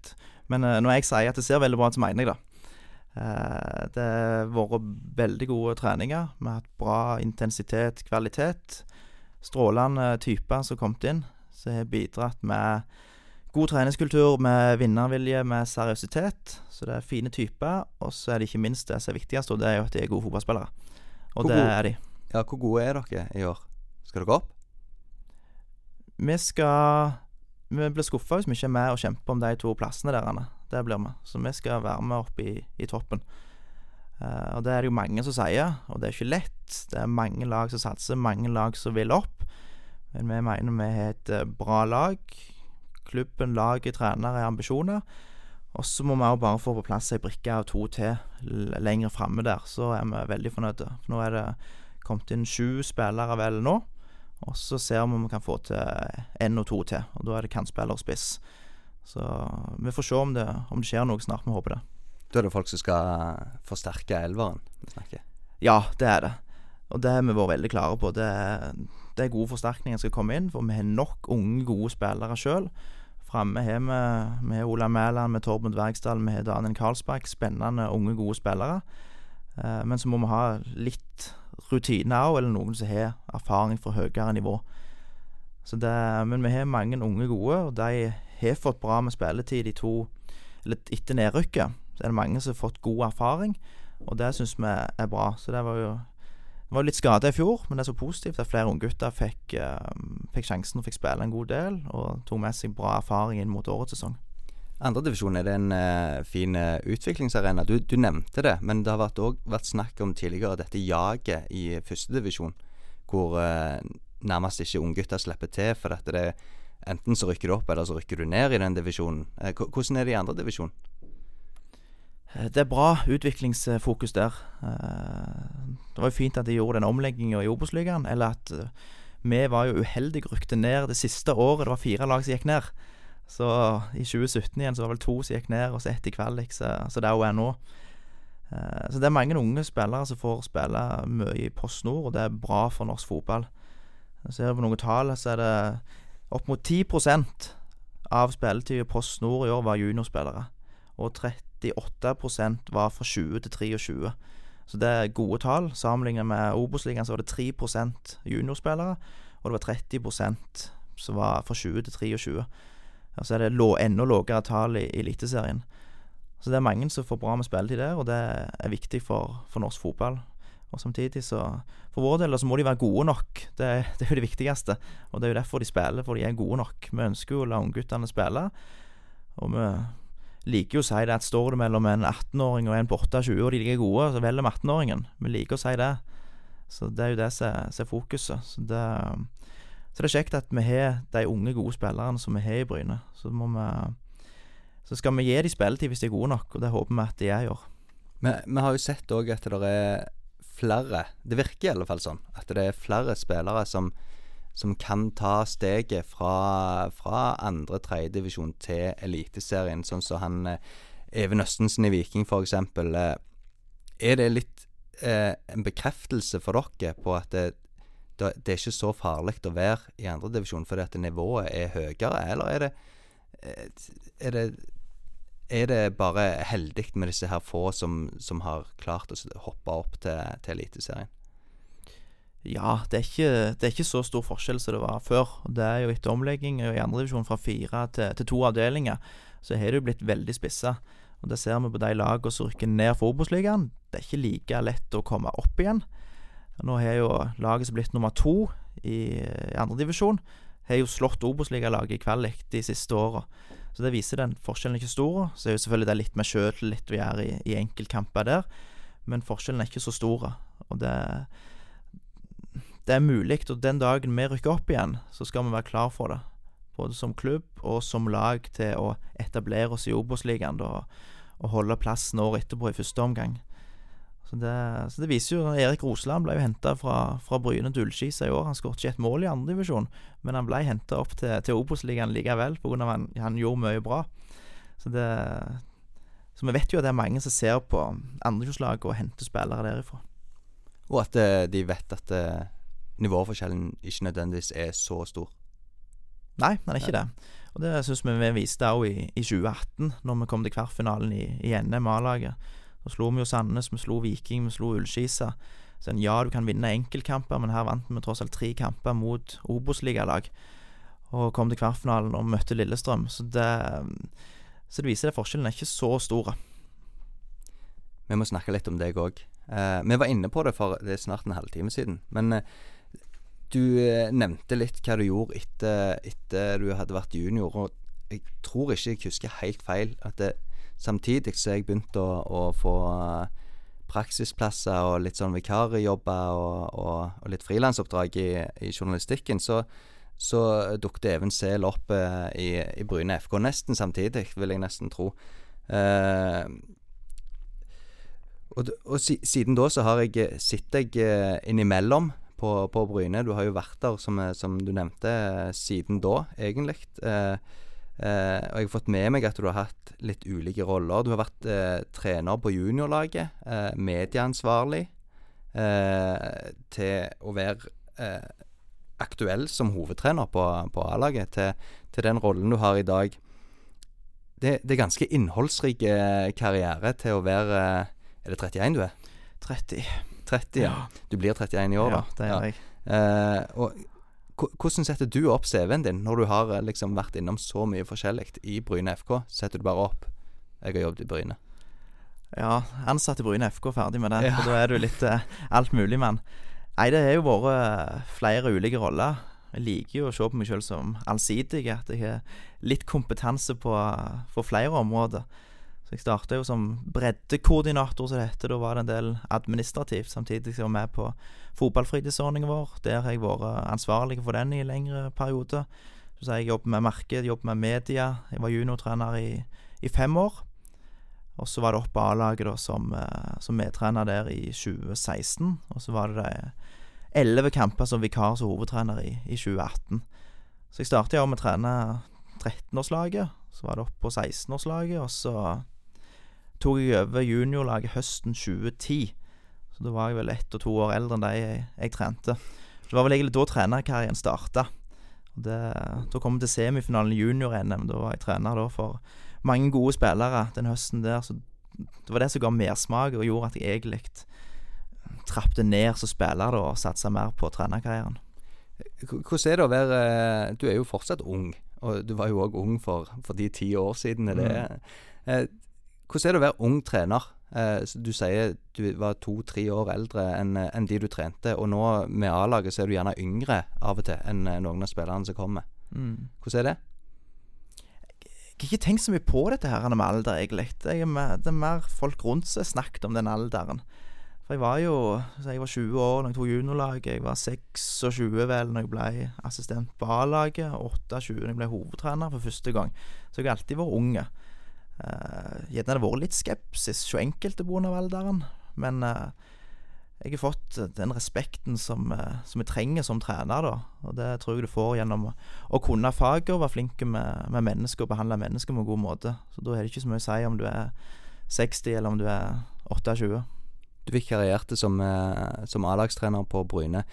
Men eh, når jeg sier at det ser veldig bra ut, så mener jeg det. Eh, det har vært veldig gode treninger. Vi har hatt bra intensitet, kvalitet. Strålende typer som har kommet inn, som har bidratt med god treningskultur, med vinnervilje, med seriøsitet. Så det er fine typer. Og så er det ikke minst det som er viktigst, og det er jo at de er gode fotballspillere. Og Hvor det gode? er de. Ja, hvor gode er dere i år? Skal dere opp? Vi skal Vi blir skuffa hvis vi ikke er med og kjemper om de to plassene der. Anne. Det blir vi. Så vi skal være med opp i, i toppen. Uh, og det er det jo mange som sier, og det er ikke lett. Det er mange lag som satser, mange lag som vil opp. Men vi mener vi har et eh, bra lag. Klubben, laget, trenere har ambisjoner. Og så må vi også bare få på plass ei brikke av to til lenger framme der. Så er vi veldig fornøyde. For nå er det kommet inn sju spillere vel nå. Og så ser vi om vi kan få til én og to til, og da er det kantspiller og spiss. Så vi får se om det, om det skjer noe snart. Vi håper det. Da er det folk som skal forsterke elveren vi snakker. Ja, det er det. Og det har vi vært veldig klare på. Det er, det er gode forsterkninger som skal komme inn, for vi har nok unge, gode spillere sjøl. Framme har vi, med Ola Mæland, med Torben Dvergsdal, vi har Daniel Karlsbakk. Spennende, unge, gode spillere. Eh, men så må vi ha litt rutine òg, eller noen som har erfaring fra høyere nivå. Så det, men vi har mange unge gode, og de har fått bra med spilletid de to Eller etter nedrykket. Så er det mange som har fått god erfaring, og det syns vi er bra. Så det var jo det var litt skade i fjor, men det er så positivt at flere unggutter fikk, eh, fikk sjansen og fikk spille en god del, og tok med seg bra erfaring inn mot årets sesong. Andredivisjon, er det en uh, fin eh, utviklingsarena? Du, du nevnte det, men det har vært, også vært snakk om tidligere dette jaget i førstedivisjon, hvor uh, nærmest ikke unggutter slipper til, for at det enten så rykker du opp, eller så rykker du ned i den divisjonen. Eh, hvordan er det i andredivisjon? Eh, Det er bra utviklingsfokus der. Eh, Det var jo fint at de gjorde den omlegginga i Obos-ligaen. Eller at eh, vi var jo uheldige rykte ned det siste året. Det var fire lag som gikk ned. Så i 2017 igjen så var det vel to som gikk ned, og så ett i kvalik. Så, så det er jo er nå. Eh, Så det er mange unge spillere som får spille mye i Post Nord, og det er bra for norsk fotball. Ser vi på noen tall, så er det opp mot 10% av spilletida i Post Nord i år var juniorspillere. Og 38% var fra 20 til 23. Så det er gode tall. Sammenlignet med Obos-ligaen så var det 3% juniorspillere, og det var 30% som var fra 20 til 23. Og så er det enda lavere tall i Eliteserien. Så det er mange som får bra med spilletid der, og det er viktig for, for norsk fotball. Og samtidig så For vår del så må de være gode nok. Det, <laughs> det er jo det viktigste. Og det er jo derfor de spiller, for de er gode nok. Vi ønsker jo å la ungguttene spille. Og vi liker jo å si det at står det mellom en 18-åring og en på 28, og de er gode, så velger vi 18-åringen. Vi liker å si det. Så det er jo det som er fokuset. Så det, så det er kjekt at vi har de unge, gode spillerne som vi har i Bryne. Så vi Så skal vi gi dem spilletid hvis de er gode nok, og det håper vi at de er i år. Vi, har jo sett òg at det er flere Det virker i alle fall sånn. At det er flere spillere som, som kan ta steget fra, fra andre tredjedivisjon til Eliteserien, sånn som han eh, Even Østensen i Viking, eksempel. Eh, Er det litt eh, en bekreftelse for dere på at det, det, er ikke så farlig å være i andredivisjon fordi at nivået er høyere, eller er det eh, er det er det bare heldig med disse her få som, som har klart å hoppe opp til, til Eliteserien? Ja, det er, ikke, det er ikke så stor forskjell som det var før. Det er jo etter omlegging i andredivisjon fra fire til, til to avdelinger, så har det jo blitt veldig spissa. Og Det ser vi på de lagene som rykker ned for Obos-ligaen. Det er ikke like lett å komme opp igjen. Nå har jo laget som blitt nummer to i, i andredivisjon, har jo slått Obos-ligalaget i kvalik de siste åra. Så det viser den forskjellen er ikke stor. Så er jo selvfølgelig det litt med sjøltillit å gjøre i, i enkeltkamper der, men forskjellen er ikke så stor. Og det, det er mulig, og den dagen vi rykker opp igjen, så skal vi være klar for det. Både som klubb og som lag til å etablere oss i Obos-ligaen og holde plassen året etterpå i første omgang. Så det, så det, viser jo Erik Roseland ble jo henta fra, fra Bryne til Ullskisa i år. Han skåret ikke et mål i andredivisjon, men han ble henta opp til, til Obos-ligaen likevel pga. at han, han gjorde mye bra. Så det Så vi vet jo at det er mange som ser på andredivisjonslaget og henter spillere derifra. Og at eh, de vet at eh, nivåforskjellen ikke nødvendigvis er så stor. Nei, den er ikke det. Og det syns vi vi viste òg i, i 2018, når vi kom til kvartfinalen i, i NM A-laget. Så slo vi jo Sandnes, vi slo Viking, vi slo Ullskisa. Så ja, du kan vinne enkeltkamper, men her vant vi tross alt tre kamper mot Obos-ligalag. Og kom til kvartfinalen og møtte Lillestrøm. Så det, så det viser at forskjellen er ikke så stor. Vi må snakke litt om deg òg. Eh, vi var inne på det for det er snart en halvtime siden. Men eh, du eh, nevnte litt hva du gjorde etter, etter du hadde vært junior. Og jeg tror ikke jeg husker helt feil at det, Samtidig så jeg begynte å, å få eh, praksisplasser og litt sånn vikarjobber og, og, og litt frilansoppdrag i, i, journalistikken, så, så dukket Even Sehl opp eh, i, i, Bryne FK nesten samtidig, vil jeg nesten tro. Eh, og, og si, siden da så har jeg sittet jeg eh, innimellom på, på Bryne. Du har jo vært der, som, som du nevnte, siden da, egentlig. Eh, Eh, og jeg har fått med meg at du har hatt litt ulike roller. Du har vært eh, trener på juniorlaget, eh, medieansvarlig, eh, til å være eh, aktuell som hovedtrener på, på A-laget, til, til, den rollen du har i dag. Det, det er ganske innholdsrik eh, karriere til å være Er det 31 du er? 30. 30, ja. Du blir 31 i år, da. Ja, det gjør jeg. og hvordan setter du opp CV-en din når du har eh, liksom vært innom så mye forskjellig i Bryne FK? Setter du bare opp 'Jeg har jobbet i Bryne'? Ja, ansatt i Bryne FK, ferdig med det. Ja. For da er du litt uh, alt mulig, mann. Nei, det har jo vært uh, flere ulike roller. Jeg liker jo å se på meg selv som allsidig. At jeg har litt kompetanse på, uh, på flere områder. Så jeg starta jo som breddekoordinator, som det heter. Da var det en del administrativt, samtidig som jeg var med på fotballfritidsordningen vår. Der har jeg vært ansvarlig for den i lengre perioder. Så jeg jobber med marked, jobber med media. Jeg var juniortrener i, i fem år. Og så var det opp på A-laget som, eh, som medtrener der i 2016. Og så var det elleve kamper som vikar som hovedtrener i, i 2018. Så jeg startet med å trene 13-årslaget. Så var det opp på 16-årslaget, og så tok jeg over juniorlaget høsten 2010. Så da var jeg vel ett og to år eldre enn de jeg, jeg trente. Det var vel egentlig da trenerkarrieren starta. Da kom vi til semifinalen i junior-NM. Da var jeg trener da for mange gode spillere den høsten der. Så det var det som ga mersmak og gjorde at jeg egentlig trappte ned som spiller da, og satsa mer på trenerkarrieren. Hvordan er det å være Du er jo fortsatt ung, og du var jo òg ung for, for de ti år siden. Er det, mm. Hvordan er det å være ung trener? Eh, du sier du var to-tre år eldre enn de du trente, og nå med A-laget så er du gjerne yngre av og til enn eh, noen av spillerne som kommer. Mm. Hvordan er det? Jeg har ikke tenkt så mye på dette her med alder, egentlig. Det er, det er mer folk rundt seg snakket om den alderen. For jeg var jo Jeg var 20 år da jeg tok juniorlaget. Jeg var 26 vel når jeg ble assistent på A-laget. 28 da jeg ble hovedtrener for første gang. Så jeg har alltid vært unge. Uh, gjerne har det vært litt skepsis hos enkelte alderen, men uh, jeg har fått den respekten som, som, jeg trenger som trener, da. Og det tror jeg du får gjennom å kunne faget og være flink med, med mennesker og behandle mennesker på en god måte. Så da er det ikke så mye å si om du er 60 eller om du er 28. Du vikarierte som, som A-lagstrener på Bryne.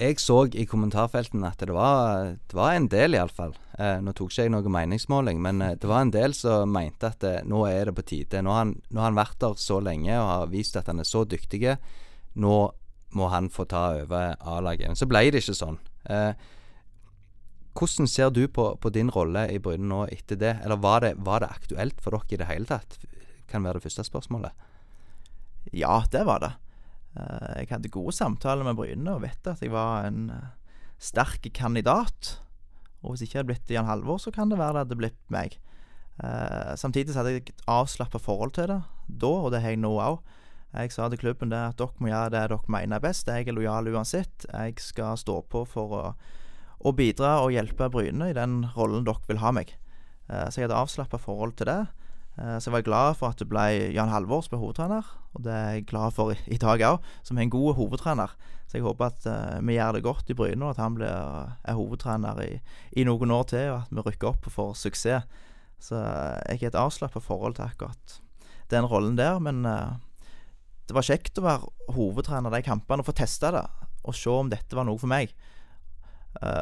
Jeg så i kommentarfeltene at det var, det var en del, iallfall. Eh, nå tok ikke jeg noe meningsmåling, men eh, det var en del som mente at eh, nå er det på tide. Nå har, han, nå har han vært der så lenge og har vist at han er så dyktig. Nå må han få ta over A-laget. Men så ble det ikke sånn. Eh, hvordan ser du på, på din rolle i Bryne nå etter det? Eller var det, var det aktuelt for dere i det hele tatt? Kan være det første spørsmålet. Ja, det var det. Eh, jeg hadde gode samtaler med Bryne og vet at jeg var en eh, sterk kandidat. Og hvis ikke det hadde blitt Jan Halvor, så kan det være det hadde blitt meg. Eh, samtidig så hadde jeg et avslappa forhold til det da, og det har jeg nå òg. Jeg sa til klubben det at dere må gjøre det dere mener er best. Jeg er lojal uansett. Jeg skal stå på for å, å bidra og hjelpe Bryne i den rollen dere vil ha meg. Så jeg hadde avslappa forhold til det. Eh, så jeg var glad for at det ble Jan Halvor som ble hovedtrener, og det er jeg glad for i, dag òg, som er en god hovedtrener. Så jeg håper at uh, vi gjør det godt i Bryne, og at han blir, er hovedtrener i, i, noen år til, og at vi rykker opp og får suksess. Så jeg har et avslappa forhold til akkurat den rollen der, men det var kjekt å være hovedtrener de kampene og få testa det, og se om dette var noe for meg.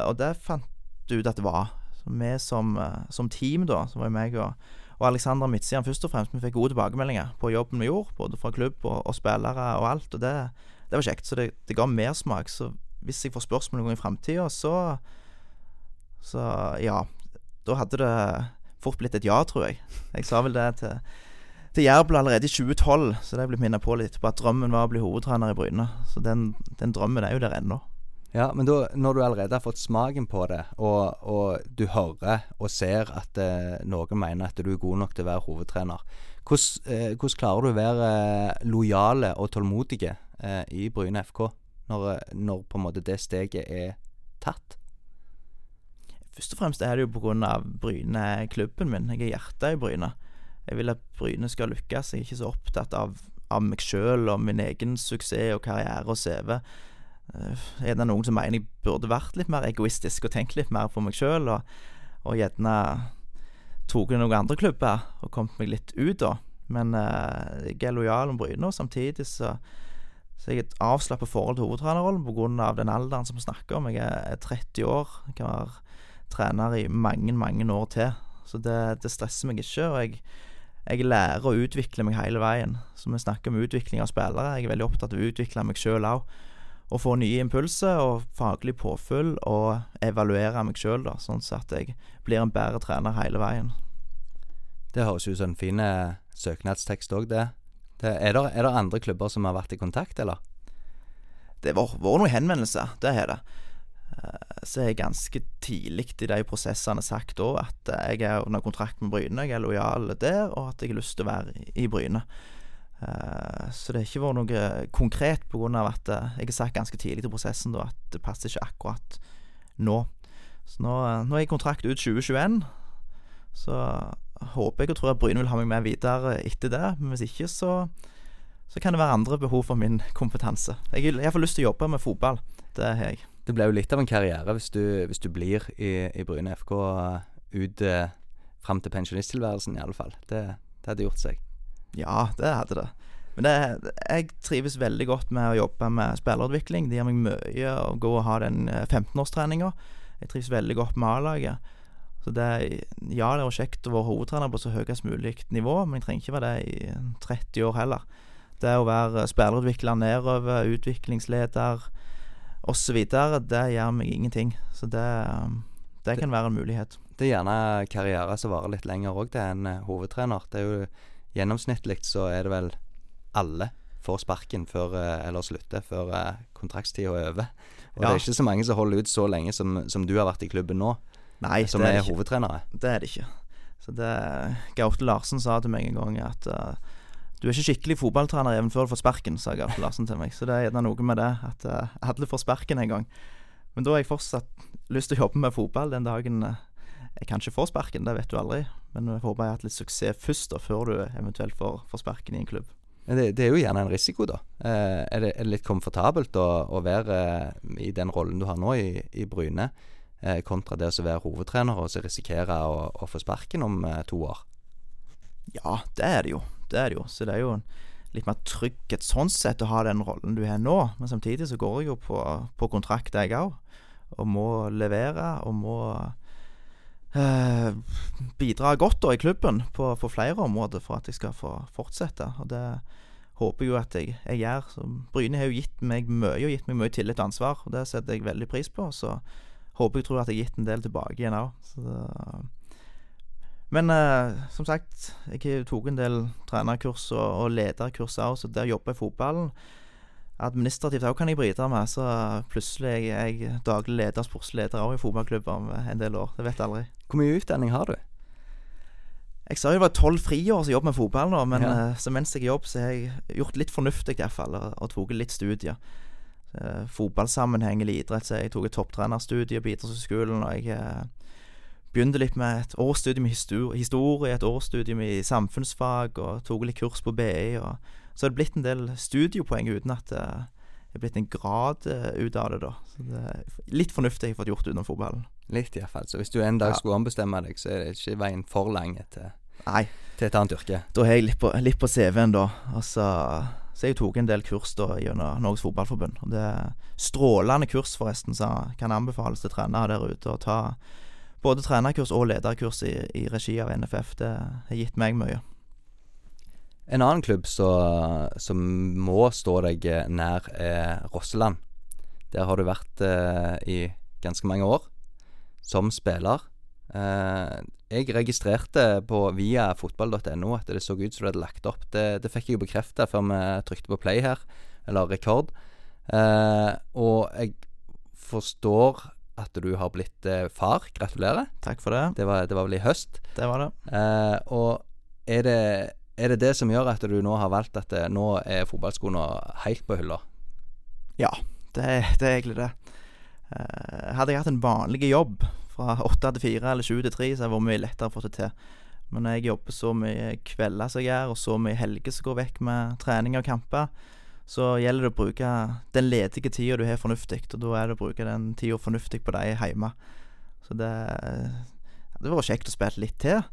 Og det fant du ut at det var. Så vi som, som team, da, så var jo meg og, og Alexander Midtsian først og fremst, vi fikk gode tilbakemeldinger på jobben vi gjorde, både fra klubb og, og spillere og alt, og det, det var kjekt. Så det, det ga mersmak. Så hvis jeg får spørsmål noen gang i framtida, så Så ja. Da hadde det fort blitt et ja, tror jeg. Jeg sa vel det til til Jærbladet allerede i 2012, så det er blitt minnet på litt på at drømmen var å bli hovedtrener i Bryne. Så den, den drømmen er jo der ennå. Ja, men da, når du allerede har fått smaken på det, og, og du hører og ser at eh, noen mener at du er god nok til å være hovedtrener, hvordan, eh, klarer du å være eh, lojale og tålmodige eh, i Bryne FK når, når, på en måte det steget er tatt? Først og fremst er det jo pga. Bryne klubben min. Jeg er hjertet i Bryne. Jeg vil at Bryne skal lykkes. Jeg er ikke så opptatt av, av meg sjøl og min egen suksess og karriere og CV. Er det noen som mener jeg burde vært litt mer egoistisk og tenkt litt mer på meg sjøl, og, og gjerne tatt noen andre klubber og kommet meg litt ut, da. Men uh, jeg er lojal om Bryne, og samtidig så så jeg har et avslappa forhold til hovedtrenerrollen pga. den alderen som vi snakker om. Jeg er 30 år, jeg kan være trener i mange, mange år til. Så det, det stresser meg ikke. Og jeg, jeg lærer å utvikle meg hele veien. Så vi snakker om utvikling av spillere. Jeg er veldig opptatt av å utvikle meg sjøl òg. Og få nye impulser og faglig påfyll, og evaluere meg sjøl, sånn at jeg blir en bedre trener hele veien. Det høres ut som en fin eh, søknadstekst òg, det. det er, det, er det andre klubber som har vært i kontakt, eller? Det har vært noen henvendelser, det har det. Eh, så er jeg ganske tidlig i de prosessene sagt da at jeg er under kontrakt med Bryne, jeg er lojal der, og at jeg har lyst til å være i Bryne. Eh, så det har ikke vært noe konkret av at eh, jeg har sagt ganske tidlig til prosessen da at det passer ikke akkurat nå. Så nå, nå er jeg kontrakt ut 2021. Så håper jeg og tror at Bryne vil ha meg med videre etter det. Men hvis ikke, så, så kan det være andre behov for min kompetanse. Jeg har iallfall lyst til å jobbe med fotball. Det har jeg. Det blir jo litt av en karriere hvis du, hvis du blir i, i Bryne FK ut eh, fram til pensjonisttilværelsen, i alle fall. Det, det, hadde gjort seg. Ja, det hadde det. Men det, jeg trives veldig godt med å jobbe med spillerutvikling. Det gir meg mye å gå og ha den 15-årstreninga. Eh, jeg trives veldig godt med A-laget. Så det, ja, det var kjekt å være hovedtrener på så høyest mulig nivå, men jeg trenger ikke være det i 30 år heller. Det å være spillerutvikler nedover, utviklingsleder, osv., det gjør meg ingenting. Så det, det kan være en mulighet. Det er gjerne karriere som varer litt lenger òg, det er en uh, hovedtrener. Det er jo Gjennomsnittlig så er det vel alle får sparken før, uh, eller slutter før uh, kontraktstida er over. Og ja. det er ikke så mange som holder ut så lenge som, som du har vært i klubben nå, Nei, som er, er hovedtrenere. Det er det ikke. Så det Gaute Larsen sa til meg en gang at uh, du er ikke skikkelig fotballtrener even før du får sparken, sa Gaute Larsen til meg. Så det er gjerne noe med det, at uh, alle får sparken en gang. Men da har jeg fortsatt lyst til å jobbe med fotball den dagen uh, jeg kan ikke få sparken, det vet du aldri. Men jeg håper jeg har hatt litt suksess først, da, før du eventuelt får, får sparken i en klubb. Det, det, er jo gjerne en risiko, da. Eh, er, det, er, det, litt komfortabelt å, å være eh, i den rollen du har nå i, i Bryne, eh, kontra det å være hovedtrener og så risikere å, å få sparken om eh, to år? Ja, det er det jo. Det er det jo. Så det er jo en litt mer trygghet sånn sett å ha den rollen du har nå. Men samtidig så går jeg jo på, på kontrakt, jeg òg. Og må levere og må eh, bidra godt da i klubben på, på, flere områder for at jeg skal få fortsette. Og det håper jeg jo at jeg, jeg gjør. Så Bryne har jo gitt meg mye, og gitt meg mye tillit og ansvar. Og det setter jeg veldig pris på. Så håper jeg tror at jeg har gitt en del tilbake igjen òg. Men eh, som sagt, jeg tok en del trenerkurs og, og lederkurs òg, så der jobber jeg fotballen. Administrativt òg kan jeg bryte med, så plutselig er jeg, daglig leder, sportsleder leder òg i fotballklubber om en del år. Det vet jeg aldri. Hvor mye utdanning har du? Jeg sa jo det var tolv friår som jobber med fotball nå, men Ja. eh, så mens jeg jobber, så har jeg gjort litt fornuftig iallfall, og, og tatt litt studier. Uh, fotballsammenheng eller idrett, så jeg tok et topptrenerstudie på idrettshøyskolen, og jeg uh, begynte litt med et årsstudium i histo- historie, et årsstudium i samfunnsfag, og tok litt kurs på BI, og så det er blitt en del studiepoeng uten at det er blitt en grad eh, ut av det, da. Så det er litt fornuftig jeg har fått gjort utenom fotballen. Litt, iallfall. Så hvis du en dag Ja. skulle ombestemme deg, så er det ikke veien for lang til, til et annet yrke. Da har jeg litt på, litt på CV-en, da. Altså, så, så jeg tok en del kurs da gjennom Norges Fotballforbund. Og det er strålende kurs, forresten, som kan anbefales til trenere der ute å ta både trenerkurs og lederkurs i, i regi av NFF. Det har gitt meg mye. En annen klubb så, som må stå deg nær, er Rosseland. Der har du vært eh, i ganske mange år som spiller. Eh, jeg registrerte på via fotball.no at det så ut som du hadde lagt opp. Det, det fikk jeg jo bekrefta før vi trykte på play her, eller rekord. Eh, og jeg forstår at du har blitt eh, far. Gratulerer. Takk for det. Det var, det var vel i høst. Det var det. Eh, og er det, er det det som gjør at du nå har valgt at eh, nå er fotballskoene helt på hylla? Ja, det, det er egentlig det. Uh, hadde jeg hatt en vanlig jobb fra åtte til fire eller sju til tre, så hadde det vært mye lettere å få det til. Men når jeg jobber så mye kvelder som jeg gjør, og så mye helger som går vekk med trening og kamper, så gjelder det å bruke den ledige tida du har fornuftig, og da er det å bruke den tida fornuftig på deg hjemme. Så det hadde var kjekt å spille litt til.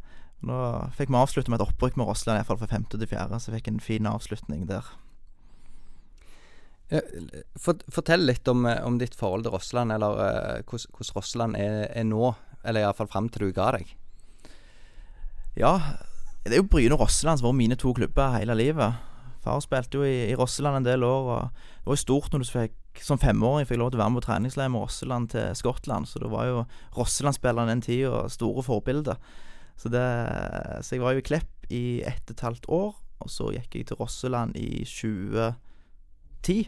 Nå fikk vi avslutte med et opprykk med Rossland, iallfall fra femte til fjerde, så jeg fikk en fin avslutning der. Fortell litt om, eh, om ditt forhold til Rossland, eller eh, hvordan Rossland er, er nå. Eller iallfall fram til du ga deg. Ja, det er jo Bryne og Rosseland som var mine to klubber hele livet. Far spilte jo i, i Rosseland en del år, og det var jo stort når du fikk som femåring fikk lov til å være med på treningsleir med Rosseland til Skottland. Så da var jo Rosseland-spillerne den tida store forbilder. Så, det, så jeg var jo i Klepp i ett og et halvt år, og så gikk jeg til Rosseland i 2010,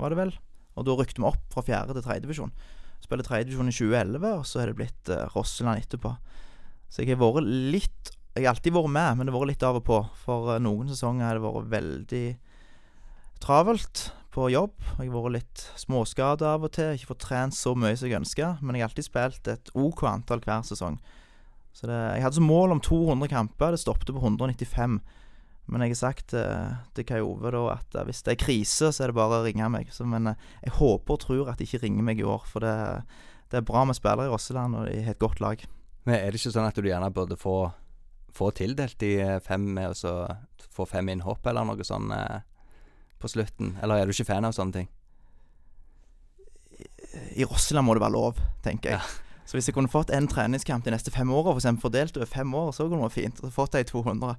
var det vel. Og da rykte vi opp fra fjerde til tredjedivisjon. Spilte tredjedivisjon i 2011, og så er det blitt uh, Rosseland etterpå. Så jeg har vært litt Jeg har alltid vært med, men det har vært litt av og på. For eh, noen sesonger har det vært veldig travelt på jobb. Jeg har vært litt småskada av og til. Ikke fått trent så mye som jeg ønska, men jeg har alltid spilt et OK antall hver sesong. Så det, jeg hadde som mål om 200 kamper. Det stoppet på 195. Men jeg har sagt eh, til Kai Ove da at eh, hvis det er krise, så er det bare å ringe meg. Så, men eh, jeg håper og tror at de ikke ringer meg i år, for det, det er bra med spillere i Rosseland, og de har et godt lag. Men er det ikke sånn at du gjerne burde få, få tildelt de eh, fem med å så få fem innhopp, eller noe sånn eh, på slutten? Eller er du ikke fan av sånne ting? I Rosseland må det være lov, tenker jeg. Så hvis jeg kunne fått en treningskamp de neste fem åra, f.eks. fordelt over fem år, så kunne det vært fint. Og fått ei 200.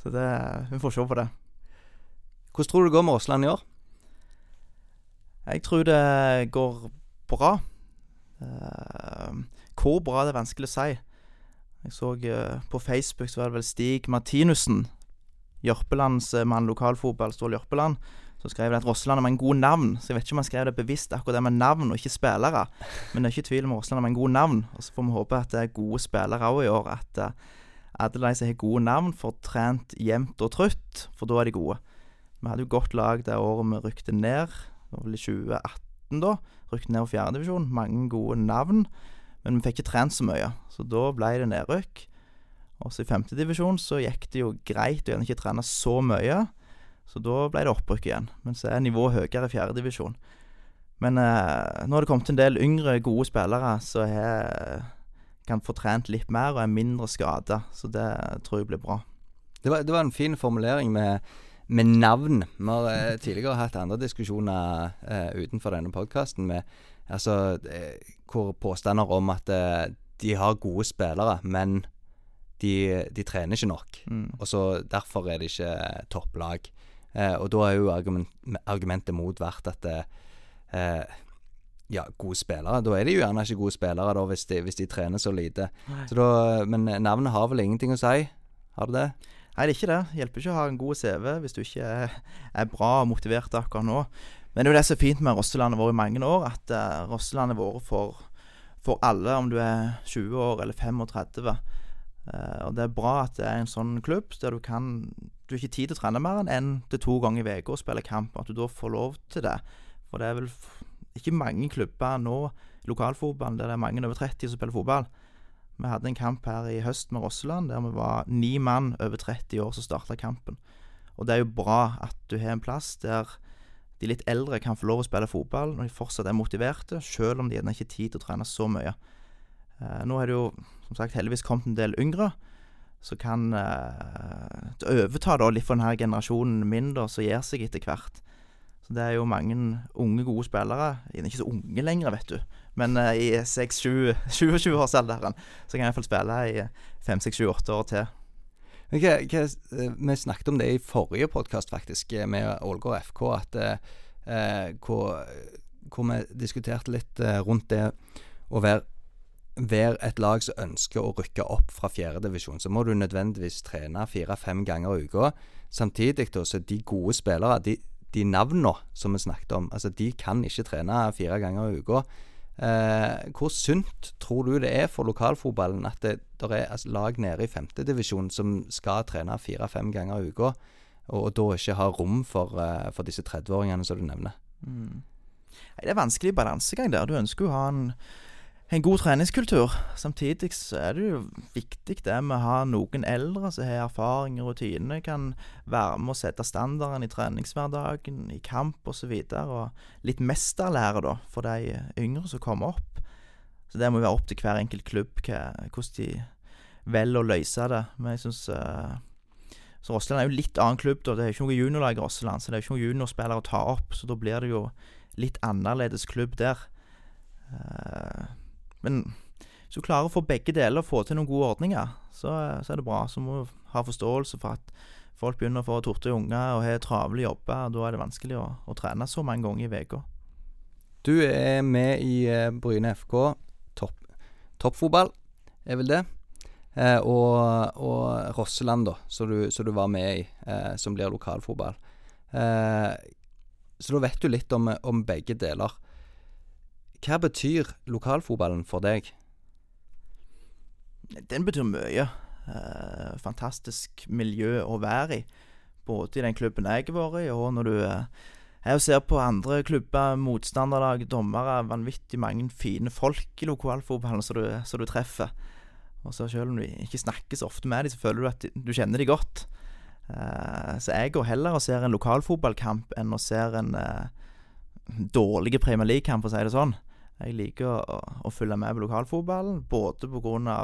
Så det, vi får se på det. Hvordan tror du det går med Aasland i år? Jeg tror det går bra. Uh, hvor bra det er vanskelig å si. Jeg så uh, på Facebook så var det vel Stig Martinussen, Jørpelandsmann lokalfotball, Ståle Jørpeland, som skrev det at Rosseland har en god navn. Så jeg vet ikke om han skrev det bevisst akkurat det med navn, og ikke spillere. Men det er ikke tvil om Rosseland har en god navn. Og så får vi håpe at det er gode spillere òg i år. At uh, alle de som har gode navn, får trent jevnt og trutt, for da er de gode. Vi hadde jo godt lag det året vi rykte ned. Det var vel i 2018 da. Rykte ned i fjerdedivisjon. Mange gode navn. Men vi fikk ikke trent så mye, så da ble det nedrykk. Også i femtedivisjon så gikk det jo greit å gjerne ikke trene så mye. Så da ble det opprykk igjen. Men så er nivået høyere i fjerdedivisjon. Men eh, nå har det kommet en del yngre, gode spillere som kan få trent litt mer og er mindre skada. Så det tror jeg blir bra. Det var, det var en fin formulering med, med navn. Vi har eh, <laughs> tidligere hatt andre diskusjoner eh, utenfor denne podkasten altså, eh, hvor påstander om at eh, de har gode spillere, men de, de trener ikke nok. Mm. Og så Derfor er det ikke topplag. Eh, og da er jo argument, argumentet mot vært at eh, eh, Ja, gode spillere. Da er de jo gjerne ikke gode spillere da, hvis de, hvis de trener så lite. Så da, men navnet har vel ingenting å si? Har det det? Nei, det er ikke det. Hjelper ikke å ha en god CV hvis du ikke er, er bra og motivert akkurat nå. Men det er jo det som er fint med Rosselandet vårt i mange år, at uh, Rosselandet vårt for, for alle, om du er 20 år eller 35. Uh, og det er bra at det er en sånn klubb der du kan Du har ikke tid til å trene mer enn én til to ganger i uka og spille kamp. At du da får lov til det. For det er vel ikke mange klubber nå, lokalfotballen, der det er mange over 30 som spiller fotball. Vi hadde en kamp her i høst med Rosseland der vi var ni mann over 30 år som starta kampen. Og det er jo bra at du har en plass der de litt eldre kan få lov å spille fotball når de fortsatt er motiverte, selv om de gjerne ikke har tid til å trene så mye. Eh, nå er det jo som sagt heldigvis kommet en del yngre som kan eh, overta da litt for denne generasjonen min da, som gir seg etter hvert. Så det er jo mange unge, gode spillere. De er ikke så unge lenger, vet du. Men uh, i 6-27-årsalderen <laughs> så kan jeg iallfall spille i 5-6-7-8 år til. Hva, hva, eh, vi snakket om det i forrige podkast, faktisk, med Ålgård FK. At, uh, hvor, hvor, vi diskuterte litt rundt det å være, være, et lag som ønsker å rykke opp fra fjerdedivisjon. Så må du nødvendigvis trene fire-fem ganger i uka. Samtidig da, så de gode spillere, de, de navnene som vi snakket om, altså de kan ikke trene fire ganger i uka. Eh, hvor sunt tror du det er for lokalfotballen at det, der er altså, lag nede i femtedivisjon som skal trene fire-fem ganger i uka, og, og, da ikke har rom for, uh, for disse 30-åringene som du nevner? Mm. Det er vanskelig balansegang der. Du ønsker jo å ha en en god treningskultur. Samtidig så er det jo viktig det med å ha noen eldre som har erfaring og rutine, kan være med å sette standarden i treningshverdagen, i kamp osv. Og, så og litt mesterlære, da, for de yngre som kommer opp. Så det må være opp til hver enkelt klubb hva, hvordan de velger å løse det. Men jeg syns uh, Så Rosseland er jo litt annen klubb, da. Det er jo ikke noe juniorlag i Rosseland, så det er jo ikke noen juniorspillere å ta opp. Så da blir det jo litt annerledes klubb der. Uh, men hvis du klarer å få begge deler, få til noen gode ordninger, så, så er det bra. Så må du ha forståelse for at folk begynner å få torte unger og har travle jobber. Da er det vanskelig å, å trene så mange ganger i uka. Du er med i eh, Bryne FK. Topp, toppfotball er vel det. Eh, og, og, Rosseland, da, som du, du, var med i, eh, som blir lokalfotball. Eh, så da vet du litt om, om begge deler. Hva betyr lokalfotballen for deg? Den betyr mye. Eh, fantastisk miljø å være i. Både i den klubben jeg har vært i, og når du eh, er ser på andre klubber, motstanderlag, dommere, vanvittig mange fine folk i lokalfotballen som du, du, treffer. Og så Selv om du ikke snakker så ofte med dem, så føler du at du kjenner dem godt. Eh, så jeg går heller og ser en lokalfotballkamp enn å se en eh, dårlig Premier League-kamp, for å si det sånn. Jeg liker å, å følge med på lokalfotballen, både pga.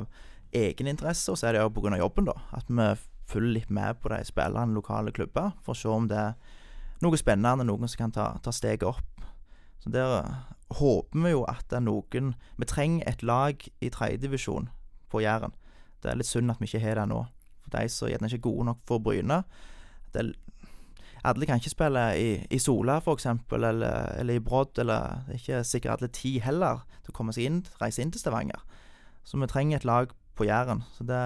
egeninteresse, og så er det pga. jobben, da. At vi følger litt med på de spillerne lokale klubber, for å se om det er noe spennende, noen som kan ta, ta steget opp. Så der eh, håper vi jo at det er noen Vi trenger et lag i tredjedivisjon på Jæren. Det er litt synd at vi ikke har det nå. For de som gjerne ikke er gode nok for Bryne. Det er alle kan ikke spille i, i Sola, f.eks., eller, eller i Brodd, eller er ikke sikkert alle ti heller til å komme seg inn, reise inn til Stavanger. Så vi trenger et lag på Jæren. Så det,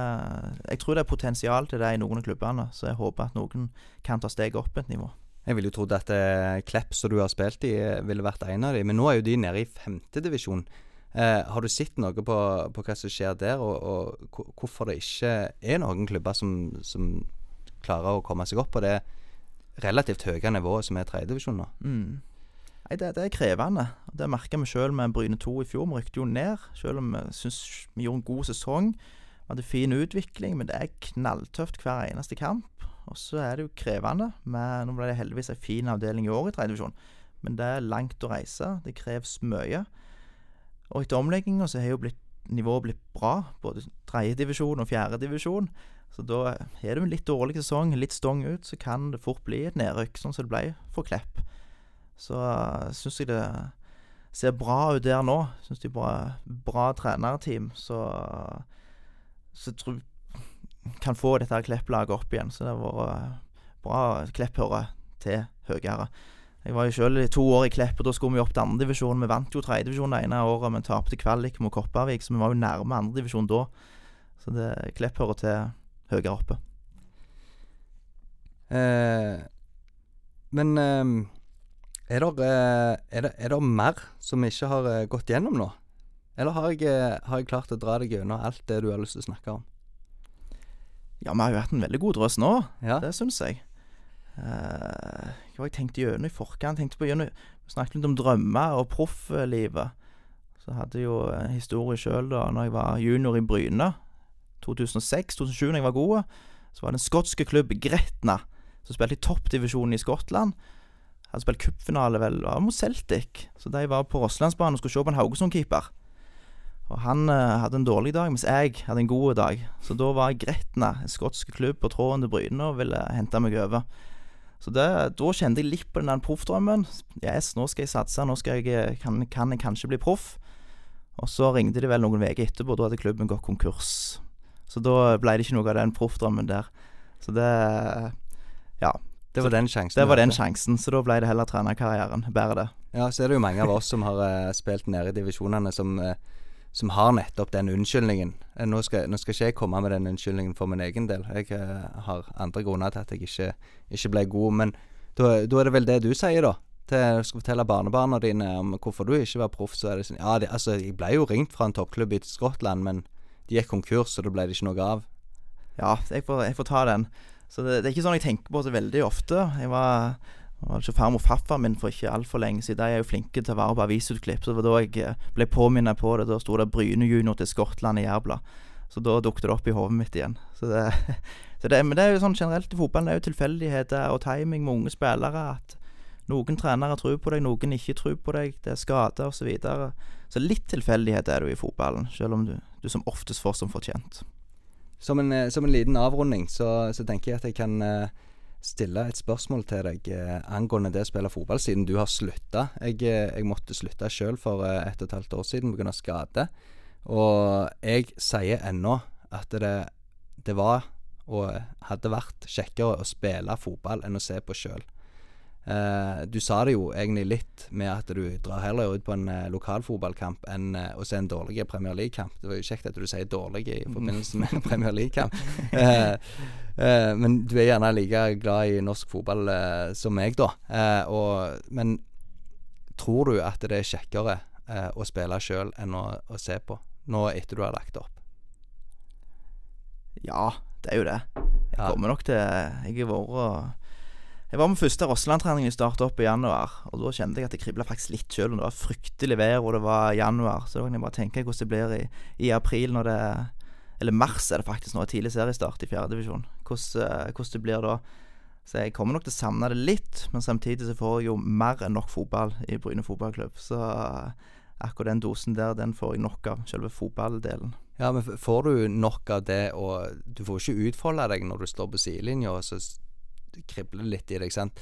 jeg tror det er potensial til det i noen av klubbene, så jeg håper at noen kan ta steget opp et nivå. Jeg ville jo trodd at eh, Klepp, som du har spilt i, ville vært en av dem, men nå er jo de nede i femtedivisjon. Eh, har du sett noe på, på, hva som skjer der, og, og hvorfor det ikke er noen klubber som, som klarer å komme seg opp på det relativt høye nivået som er tredjedivisjon nå. Mm. Nei, det, det, er krevende. Det merka vi sjøl med Bryne 2 i fjor. Vi rykte jo ned, selv om vi syns vi gjorde en god sesong. Vi hadde fin utvikling, men det er knalltøft hver eneste kamp. Og så er det jo krevende. Men nå ble det heldigvis en fin avdeling i år i tredjedivisjon, men det er langt å reise. Det kreves mye. Og etter omlegginga så har jo blitt, nivået blitt bra, både tredjedivisjon og fjerdedivisjon. Så da har du en litt dårlig sesong, litt stong ut, så kan det fort bli et nedrykk, sånn som det ble for Klepp. Så uh, syns jeg det ser bra ut der nå. Syns de er bra, bra trenerteam, så Så tror kan få dette Klepp-laget opp igjen. Så det har vært uh, bra. Klepp hører til høyere. Jeg var jo sjøl to år i Klepp, og da skulle vi opp til andredivisjon. Vi vant jo tredjedivisjon det ene året, men tapte kvalik mot Kopervik, så vi var jo nærme andredivisjon da. Så det Klepp hører til høyere oppe. Eh, men eh, Er det, er, det, er det mer som vi ikke har eh, gått gjennom nå? Eller har jeg, eh, har jeg klart å dra deg gjennom alt det du har lyst til å snakke om? Ja, vi har jo hatt en veldig god drøss nå. Ja. Det syns jeg. Eh, hva jeg tenkte gjennom i forkant? Tenkte på gjennom, Vi snakket litt om drømmer og profflivet. Så hadde jeg jo en historie sjøl da når jeg var junior i Bryne. 2006-2007, da jeg var god. Så var det en skotske klubb, Gretna, som spilte i toppdivisjonen i Skottland. Hadde spilt cupfinale vel var mot Celtic, så de var på Rosslandsbanen og skulle se på en Haugesund-keeper. Og Han eh, hadde en dårlig dag, mens jeg hadde en god dag. Så da var Gretna, en skotsk klubb, på tråden til Bryne og ville hente meg over. Så det, da kjente jeg litt på den der proffdrømmen. Yes, nå skal jeg satse, nå skal jeg, kan, kan jeg kanskje bli proff. Og så ringte de vel noen uker etterpå, da hadde klubben gått konkurs. Så da ble det ikke noe av den proffdrømmen der. Så det Ja. Det var den sjansen. Det var den sjansen, så da ble det heller trenerkarrieren. Bare det. Ja, så er det jo mange av oss som har uh, spilt nede i divisjonene, som, eh, som har nettopp den unnskyldningen. Eh, Nå skal, nå skal ikke jeg komme med den unnskyldningen for min egen del. Jeg eh, har andre grunner til at jeg ikke, ikke ble god. Men da, er det vel det du sier, da. Til, skal fortelle barnebarna dine om hvorfor du ikke var proff, så er det sånn Ja, det, altså, jeg ble jo ringt fra en toppklubb i Skottland, men de gikk konkurs, så da ble det ikke noe av. Ja, jeg får, jeg får ta den. Så det, det er ikke sånn jeg tenker på så veldig ofte. Jeg var, var ikke farmor og farfar min for ikke altfor lenge siden. De er jo flinke til å være på avisutklipp, så det var da jeg eh, ble påminnet på det. Da sto det 'Bryne junior til Skottland' i Jærbla. Så da dukket det opp i hodet mitt igjen. Så det, <laughs> så det, men det er jo sånn generelt i fotballen. Det er jo tilfeldigheter og timing med unge spillere. At noen trenere tror på deg, noen ikke tror på deg. Det er skader osv. Så, videre. så litt tilfeldighet er jo i fotballen, selv om du, du som oftest får som fortjent. Som en, eh, som en liten avrunding så, så tenker jeg at jeg kan eh, stille et spørsmål til deg eh, angående det å spille fotball, siden du har slutta. Jeg, eh, jeg måtte slutte sjøl for eh, et og et halvt år siden pga. skade. Og jeg sier ennå at det, det var og hadde vært kjekkere å spille fotball enn å se på sjøl. Eh, du sa det jo egentlig litt med at du drar heller ut på en eh, lokalfotballkamp enn eh, å se en dårlig Premier League-kamp. Det var jo kjekt at du sier dårlig i <laughs> forbindelse med en Premier League-kamp. <laughs> Eh, men du er gjerne like glad i norsk fotball eh, som meg, da. Eh, og, men tror du at det er kjekkere eh, å spille sjøl enn å, å se på, nå etter du har lagt opp? Ja, det er jo det. Jeg Ja. kommer nok til Jeg har vært Jeg var med første Rosseland-trening vi starta opp i januar, og da kjente jeg at det kribla faktisk litt sjøl det var fryktelig vær og det var januar. Så da kan jeg bare tenke hvordan det blir i, i april når det Eller mars er det faktisk nå, tidlig seriestart i fjerdedivisjon. Hvordan, eh, hvordan det blir da. Så jeg kommer nok til å savne det litt, men samtidig så får jeg jo mer enn nok fotball i Bryne fotballklubb. Så eh, akkurat den dosen der, den får jeg nok av, selve fotballdelen. Ja, men får du nok av det, og du får ikke utfolde deg når du står på sidelinja, og så kribler det litt i deg, sant.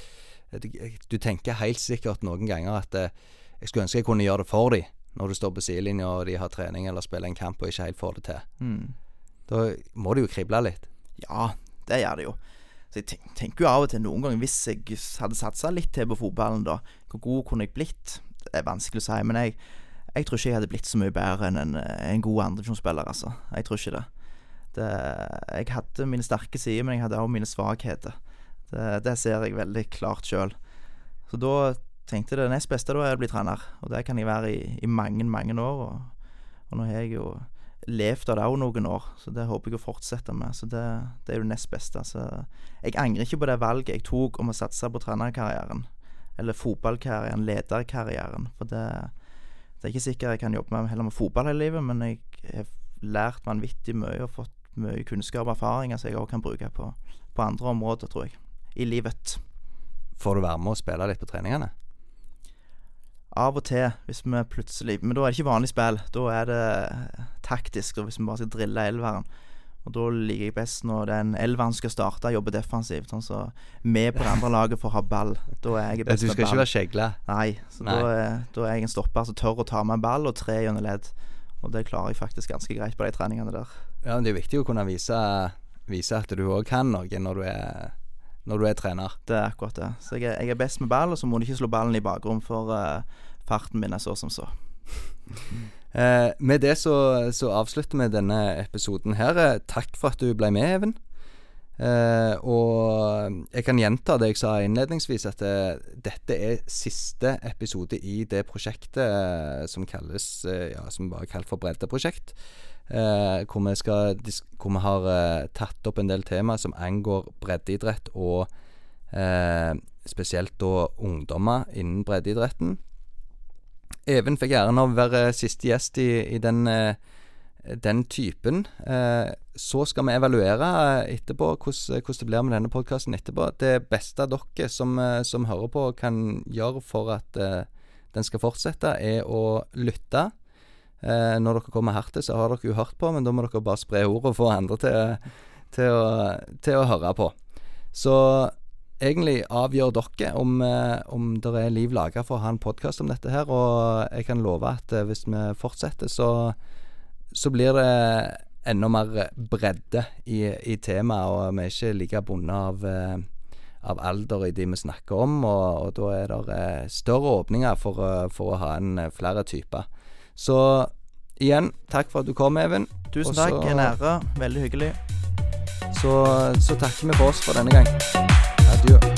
Du, du tenker helt sikkert noen ganger at eh, jeg skulle ønske jeg kunne gjøre det for dem, når du står på sidelinja og de har trening eller spiller en kamp og ikke helt får det til. Mm. Da må det jo krible litt. Ja, det gjør det jo. Så jeg tenker jo av og til noen ganger Hvis jeg hadde satsa litt til på fotballen, da, hvor god kunne jeg blitt? Det er vanskelig å si, men jeg, jeg tror ikke jeg hadde blitt så mye bedre enn en, en god andredivisjonsspiller, altså. Jeg tror ikke det. det. Jeg hadde mine sterke sider, men jeg hadde også mine svakheter. Det, det ser jeg veldig klart sjøl. Så da tenkte jeg det nest beste da er å bli trener, og det kan jeg være i, i mange, mange år. Og, og nå har jeg jo levd av det òg noen år, så det håper jeg å fortsette med. Så det, det er jo det nest beste. Så jeg angrer ikke på det valget jeg tok om å satse på trenerkarrieren. Eller fotballkarrieren, lederkarrieren. For det, det er ikke sikkert jeg kan jobbe med, heller med fotball hele livet, men jeg har lært vanvittig mye og fått mye kunnskap og erfaringer som jeg òg kan bruke på, på andre områder, tror jeg, i livet. Får du være med og spille litt på treningene? Av og til, hvis vi plutselig Men da er det ikke vanlig spill. Da er det taktisk, da, hvis vi bare skal drille elveren. Og da liker jeg best når den elveren skal starte, jobbe defensivt. Sånn så vi på det andre laget får ha ball. Da er jeg best med ball. Du skal ikke være skjegle. Nei, så Nei. Da, er, da er jeg en stopper som tør å ta med ball og tre gjennom ledd. Og det klarer jeg faktisk ganske greit på de treningene der. Ja, men det er viktig å kunne vise, vise at du òg kan noe når du er, når du er trener. Det er akkurat det. Så jeg er, jeg er best med ball, og så må du ikke slå ballen i bakrom, for eh, farten min er så som så. <laughs> Eh, med det så, så avslutter vi denne episoden her. Eh, Takk for at du ble med, Even. Eh, og jeg kan gjenta det jeg sa innledningsvis, at det, dette er siste episode i det prosjektet eh, som kalles eh, Ja, som bare er kalt for Breddeprosjekt. Eh, hvor, vi skal, hvor vi har eh, tatt opp en del tema som angår breddeidrett og eh, spesielt da ungdommer innen breddeidretten. Even fikk æren av å være siste gjest i, i den, eh, den typen. Eh, så skal vi evaluere eh, etterpå hvordan, hvordan det blir med denne podkasten etterpå. Det beste dere som, som hører på, kan gjøre for at den skal fortsette, er å lytte. Når dere kommer her til, så har dere jo hørt på, men da må dere bare spre ordet og få andre til, til, å, til å høre på. Så egentlig avgjør dere om, eh, om det er liv laga for å ha en podkast om dette her. Og jeg kan love at eh, hvis vi fortsetter, så, så blir det enda mer bredde i, i temaet, og vi er ikke like bundet av, eh, av alder i de vi snakker om. Og, og da er det større åpninger for, for å ha en flere typer. Så igjen, takk for at du kom, Even. Tusen Også, takk. En ære. Veldig hyggelig. Så, så takker vi for oss for denne gang. Yeah.